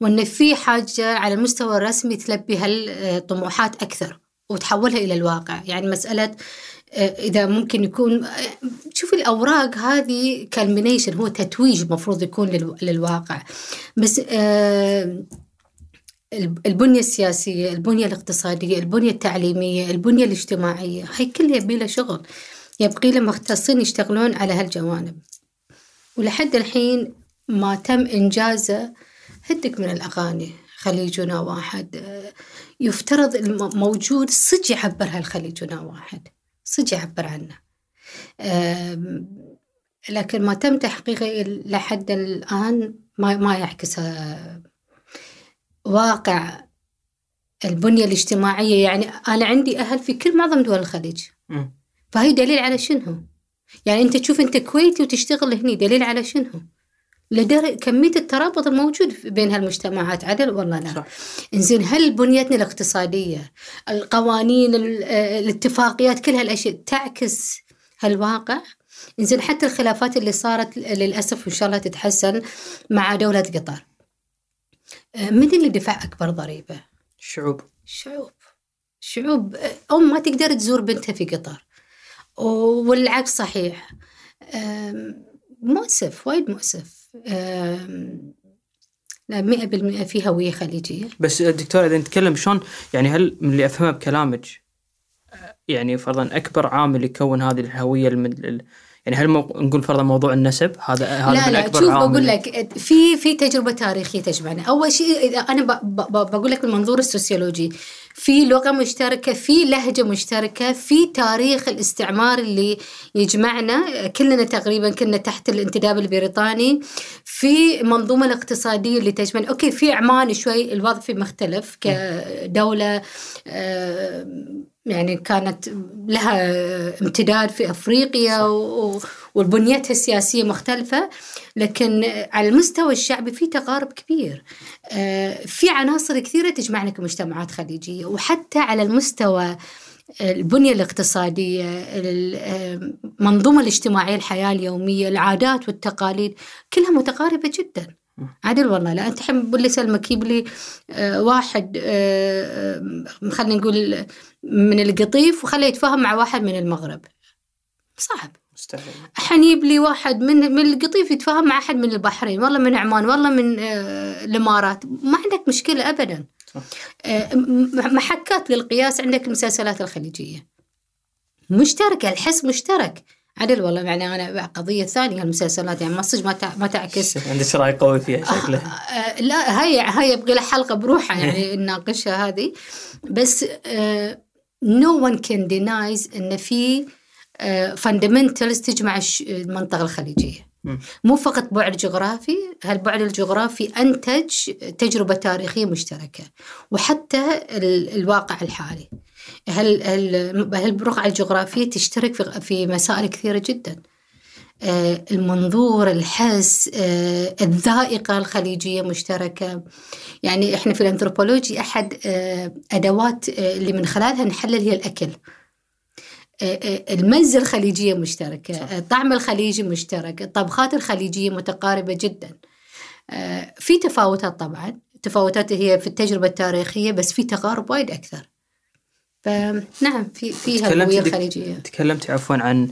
وإن في حاجة على المستوى الرسمي تلبي هالطموحات أكثر وتحولها إلى الواقع يعني مسألة إذا ممكن يكون شوف الأوراق هذه كالمينيشن هو تتويج المفروض يكون للواقع. بس البنية السياسية البنية الاقتصادية البنية التعليمية البنية الاجتماعية هاي كلها يبي لها شغل. يبقي لها مختصين يشتغلون على هالجوانب. ولحد الحين ما تم انجازه هدك من الأغاني خليجنا واحد. يفترض الموجود صدق يعبر هالخليجنا واحد. صدق يعبر عنه. لكن ما تم تحقيقه لحد الآن ما ما يعكس واقع البنية الاجتماعية. يعني أنا عندي أهل في كل معظم دول الخليج. فهي دليل على شنو؟ يعني أنت تشوف أنت كويتي وتشتغل هني دليل على شنو؟ لدرجة كمية الترابط الموجود بين هالمجتمعات. عدل؟ والله لا. صح. إنزين هل بنيتنا الاقتصادية القوانين الاتفاقيات كل هالأشياء تعكس هالواقع؟ إنزين حتى الخلافات اللي صارت للأسف وإن شاء الله تتحسن مع دولة قطر. آه، من اللي دفع أكبر ضريبة؟ الشعوب الشعوب شعوب. أم ما تقدر تزور بنتها في قطر. والعكس صحيح. مؤسف وايد مؤسف. مئة بالمئة في هوية خليجية. بس دكتور إذا نتكلم شلون يعني هل من اللي أفهمه بكلامك يعني فرضا أكبر عامل يكون هذه الهوية المد... ال- يعني هل مو... نقول فرضا موضوع النسب هذا هذا لا لا شوف بقول لك في في تجربة تاريخية تجمعنا. أول شيء إذا أنا ب- ب- بقول لك المنظور السوسيولوجي. في لغة مشتركة في لهجة مشتركة في تاريخ الاستعمار اللي يجمعنا. كلنا تقريبا كنا تحت الانتداب البريطاني. في منظومة الاقتصادية اللي تجمعنا. okay في عمان شوي الوضع فيه مختلف كدولة آه، يعني كانت لها امتداد في أفريقيا و- وبنيتها السياسية مختلفة. لكن على المستوى الشعبي في تقارب كبير. آه، في عناصر كثيرة تجمعنا كمجتمعات خليجية وحتى على المستوى البنية الاقتصادية المنظومة الاجتماعية الحياة اليومية العادات والتقاليد كلها متقاربة جدا. عدل والله لا أنت الحين بقول لي سلمى جيب لي آه، واحد آه، آه، خلينا نقول من القطيف وخليه يتفاهم مع واحد من المغرب. صعب. يجيب لي واحد من من القطيف يتفاهم مع أحد من البحرين والله من عمان والله من آه، الإمارات. ما عندك مشكلة ابدا. صح. آه، محكات للقياس عندك المسلسلات الخليجية. مشتركه الحس مشترك. عدل والله يعني أنا قضية ثانية المسلسلات يعني ما صدق ما ما تعكس. عندك راي قوي فيها شكله. آه، لا هاي هاي يبغى لها حلقة بروحها يعني نناقشها هذه. بس no one can denies إن في fundamentals تجمع المنطقة الخليجية. مو فقط بعد جغرافي هالبعد الجغرافي أنتج تجربة تاريخية مشتركة؟ وحتى ال- الواقع الحالي. هل هالبقعه الجغرافية تشترك في في مسائل كثيرة جدا؟ آه، المنظور الحس آه، الذائقة الخليجية مشتركة. يعني إحنا في الأنثروبولوجي أحد آه، أدوات اللي من خلالها نحلل هي الأكل. آه، آه، المزة الخليجية مشتركة صح. الطعم الخليجي مشترك الطبخات الخليجية متقاربة جدا. آه، في تفاوتات طبعا تفاوتات هي في التجربة التاريخية بس في تقارب وايد أكثر. فنعم في في تكلمت هالهوية دك- الخليجية. تكلمت عفوا عن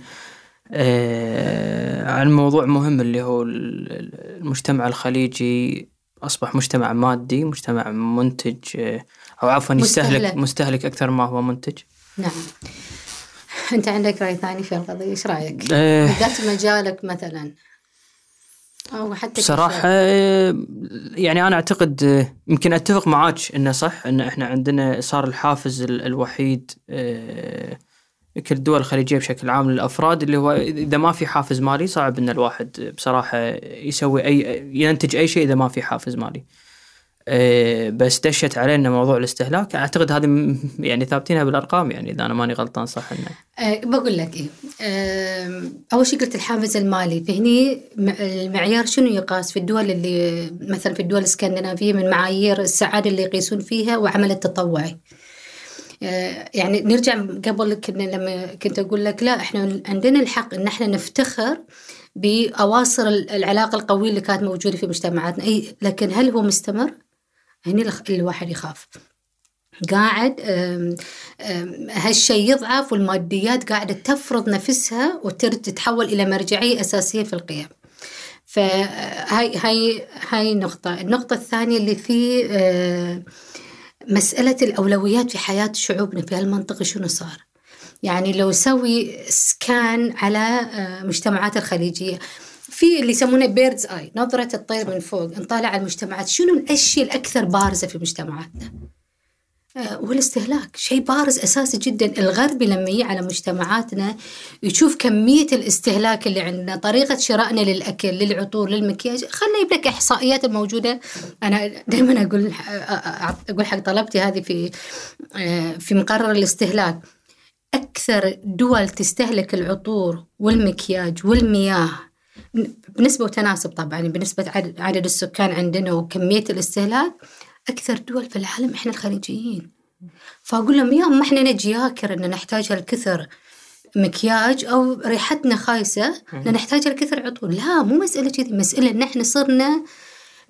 آه عن موضوع مهم اللي هو ال- المجتمع الخليجي. أصبح مجتمع مادي مجتمع منتج آه أو عفوا يستهلك. مستهلك أكثر ما هو منتج. نعم. أنت عندك رأي ثاني في القضية إيش رأيك؟ آه بالذات مجالك مثلا أو حتى بصراحة كشاب. آه، يعني أنا أعتقد آه، يمكن أتفق معاك إنه صح إن إحنا عندنا صار الحافز ال- الوحيد آه، كل الدول الخليجية بشكل عام للأفراد اللي هو إذا ما في حافز مالي صعب إن الواحد بصراحة يسوي أي ينتج أي شيء إذا ما في حافز مالي. آه، بس دشت علينا موضوع الاستهلاك. أعتقد هذه يعني ثابتينها بالأرقام يعني إذا أنا ماني غلطان صح إنه أه بقول لك إيه. أم، أول شيء قلت الحافز المالي. فهني المعيار شنو يقاس؟ في الدول اللي مثلا في الدول الإسكندنافية من معايير السعادة اللي يقيسون فيها وعمل التطوعي. يعني نرجع قبل كنا لما كنت أقول لك لا إحنا عندنا الحق إن إحنا نفتخر بأواصر العلاقة القوية اللي كانت موجودة في مجتمعاتنا. أي لكن هل هو مستمر؟ هني الخ- الواحد يخاف. قاعد هالشيء يضعف والماديات قاعدة تفرض نفسها وتتحول إلى مرجعية أساسية في القيم. فهاي هاي هاي نقطة. النقطة الثانية اللي في آه، مسألة الأولويات في حياة شعوبنا في هالمنطقة شنو صار؟ يعني لو نسوي scan على آه، مجتمعات الخليجية في اللي يسمونه bird's eye نظرة الطير من فوق نطالع على المجتمعات. شنو الأشياء الأكثر بارزة في مجتمعاتنا؟ آه، والاستهلاك. شيء بارز أساسي جدا. الغربي لما يجي على مجتمعاتنا يشوف كمية الاستهلاك اللي عندنا طريقة شرائنا للأكل للعطور للمكياج. خلنا يجيب لك إحصائيات الموجودة أنا دائما أقول أقول حق طلبتي هذه في آه، في مقرر الاستهلاك. أكثر دول تستهلك العطور والمكياج والمياه بنسبة وتناسب طبعا بنسبة عدد, السكان عندنا وكمية الاستهلاك أكثر دول في العالم إحنا الخليجيين. فأقول لهم يا أم إحنا نجي ياكر إن نحتاج هالكثر مكياج أو ريحتنا خايسة مم. نحتاج الكثر عطور لا مو مسألة كذي. مسألة إن إحنا صرنا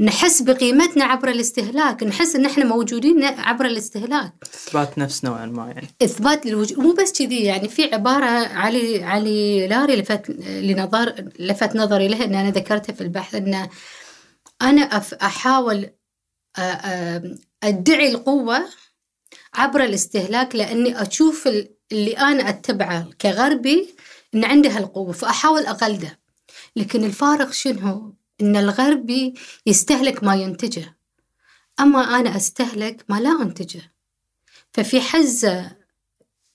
نحس بقيمتنا عبر الاستهلاك نحس إن إحنا موجودين عبر الاستهلاك. إثبات نفس نوعا ما يعني. إثبات للوجود مو بس كذي يعني في عبارة علي علي لاري لفت لنظر لفت نظري لها إن أنا ذكرتها في البحث إن أنا أف أحاول أدعي القوة عبر الاستهلاك لأني أشوف ال- اللي أنا أتبعه كغربي إن عنده هالقوة فأحاول أقلده. لكن الفارق شنو؟ إن الغربي يستهلك ما ينتجه. أما أنا أستهلك ما لا أنتجه. ففي حزة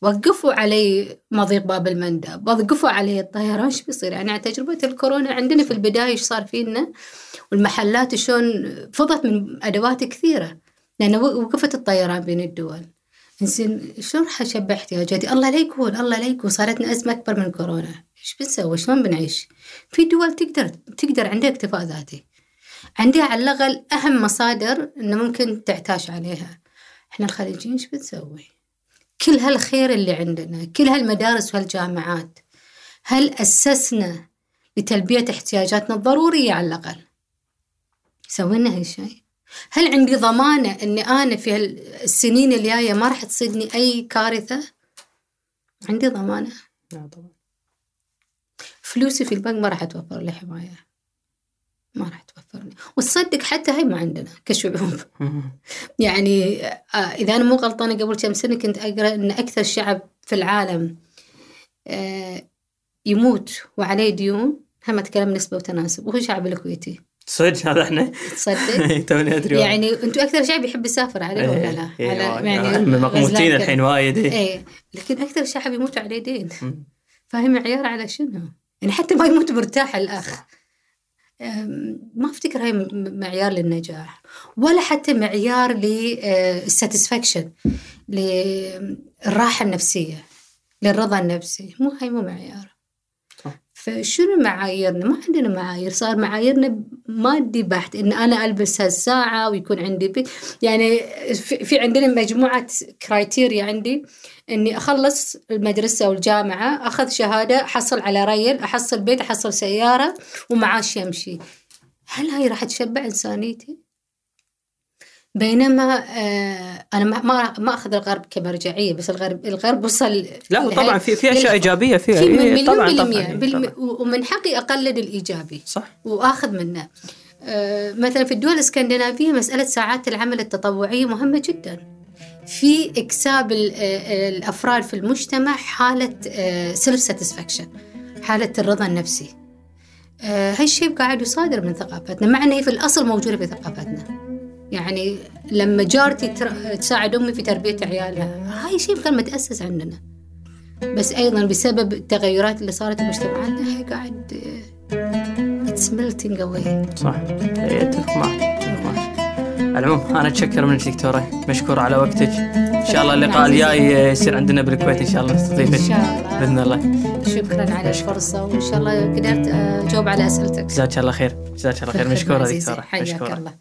وقفوا علي مضيق باب المندب وقفوا علي الطيران. إيش بيصير؟ يعني على تجربة الكورونا عندنا في البداية إيش صار فينا؟ والمحلات شلون فضت من أدوات كثيرة. لأن وقفت الطيران بين الدول. زين شلون راح اشبع احتياجاتي؟ الله لا يكون الله لا يكون صارتنا أزمة أكبر من كورونا، إيش بنسوي؟ شلون بنعيش؟ في دول تقدر تقدر عندها اكتفاء ذاتي. عندها على الأقل أهم مصادر إنه ممكن تعتاش عليها. إحنا الخليجيين إيش بنسوي؟ كل هالخير اللي عندنا، كل هالمدارس وهالجامعات هل أسسنا لتلبية احتياجاتنا الضرورية على الأقل؟ سوينا هالشيء؟ هل عندي ضمانة أني أنا في السنين الجاية ما راح تصيدني أي كارثة؟ عندي ضمانة لا طبعا فلوسي في البنك ما راح توفر لي حماية ما راح توفر لي وتصدق حتى هاي ما عندنا كشعوب يعني آه، إذا أنا مو غلطانة قبل كم سنة كنت أقرأ أن أكثر شعب في العالم آه، يموت وعليه ديون هم أتكلم نسبة وتناسب وهو الشعب الكويتي صدق هذا إحنا تصدق؟ توني أدري. يعني أنتم أكثر شعب يحب يسافر عليه ولا لا؟ إيه، على. يعني مقموتين الحين. وايد إيه. إيه لكن أكثر شعب يموت عليه دين. فاهم معيار على شنو؟ يعني حتى ما يموت مرتاح الأخ. أم، ما أفتكر هاي معيار للنجاح. ولا حتى معيار لل satisfaction للراحه النفسية للرضا النفسي. مو هاي مو معيار. فشنو معاييرنا؟ ما عندنا معايير. صار معاييرنا مادي بحت إن أنا ألبس هالساعة ويكون عندي بي يعني في في عندنا مجموعة criteria عندي. إني أخلص المدرسة والجامعة أخذ شهادة أحصل على ريل أحصل بيت أحصل سيارة ومعاش يمشي. هل هاي راح تشبع إنسانيتي؟ بينما آه أنا ما ما أخذ الغرب كمرجعية بس الغرب الغرب وصل لا طبعا في في أشياء إيجابية فيها في إيه، مليون طبعا بالمية. طبعا بالم... طبعاً. ومن حقي أقلد الإيجابي صح. وأخذ منه. آه، مثلا في الدول الإسكندنافية مسألة ساعات العمل التطوعية مهمة جدا. في اكساب ال- آه، الأفراد في المجتمع حالة self satisfaction حالة الرضا النفسي. آه، هالشيء قاعد يصادر من ثقافتنا مع هي في الأصل موجودة في ثقافتنا يعني لما جارتي تساعد أمي في تربية عيالها هاي شيء كان متأسس عندنا. بس أيضا بسبب التغيرات اللي صارت في مجتمعاتنا هي قاعد it's melting away صح أتفق معك. العموم أنا أتشكر منك دكتورة. مشكور على وقتك. إن شاء الله اللقاء الجاي يصير عندنا بالكويت إن شاء الله إن نستضيفك شاء الله. بإذن الله. شكرا على الفرصة وإن شاء الله قدرت أجاوب على أسئلتك. جزاك الله خير. جزاك الله خير. مشكورة. دكتورة. مشكورة. الله.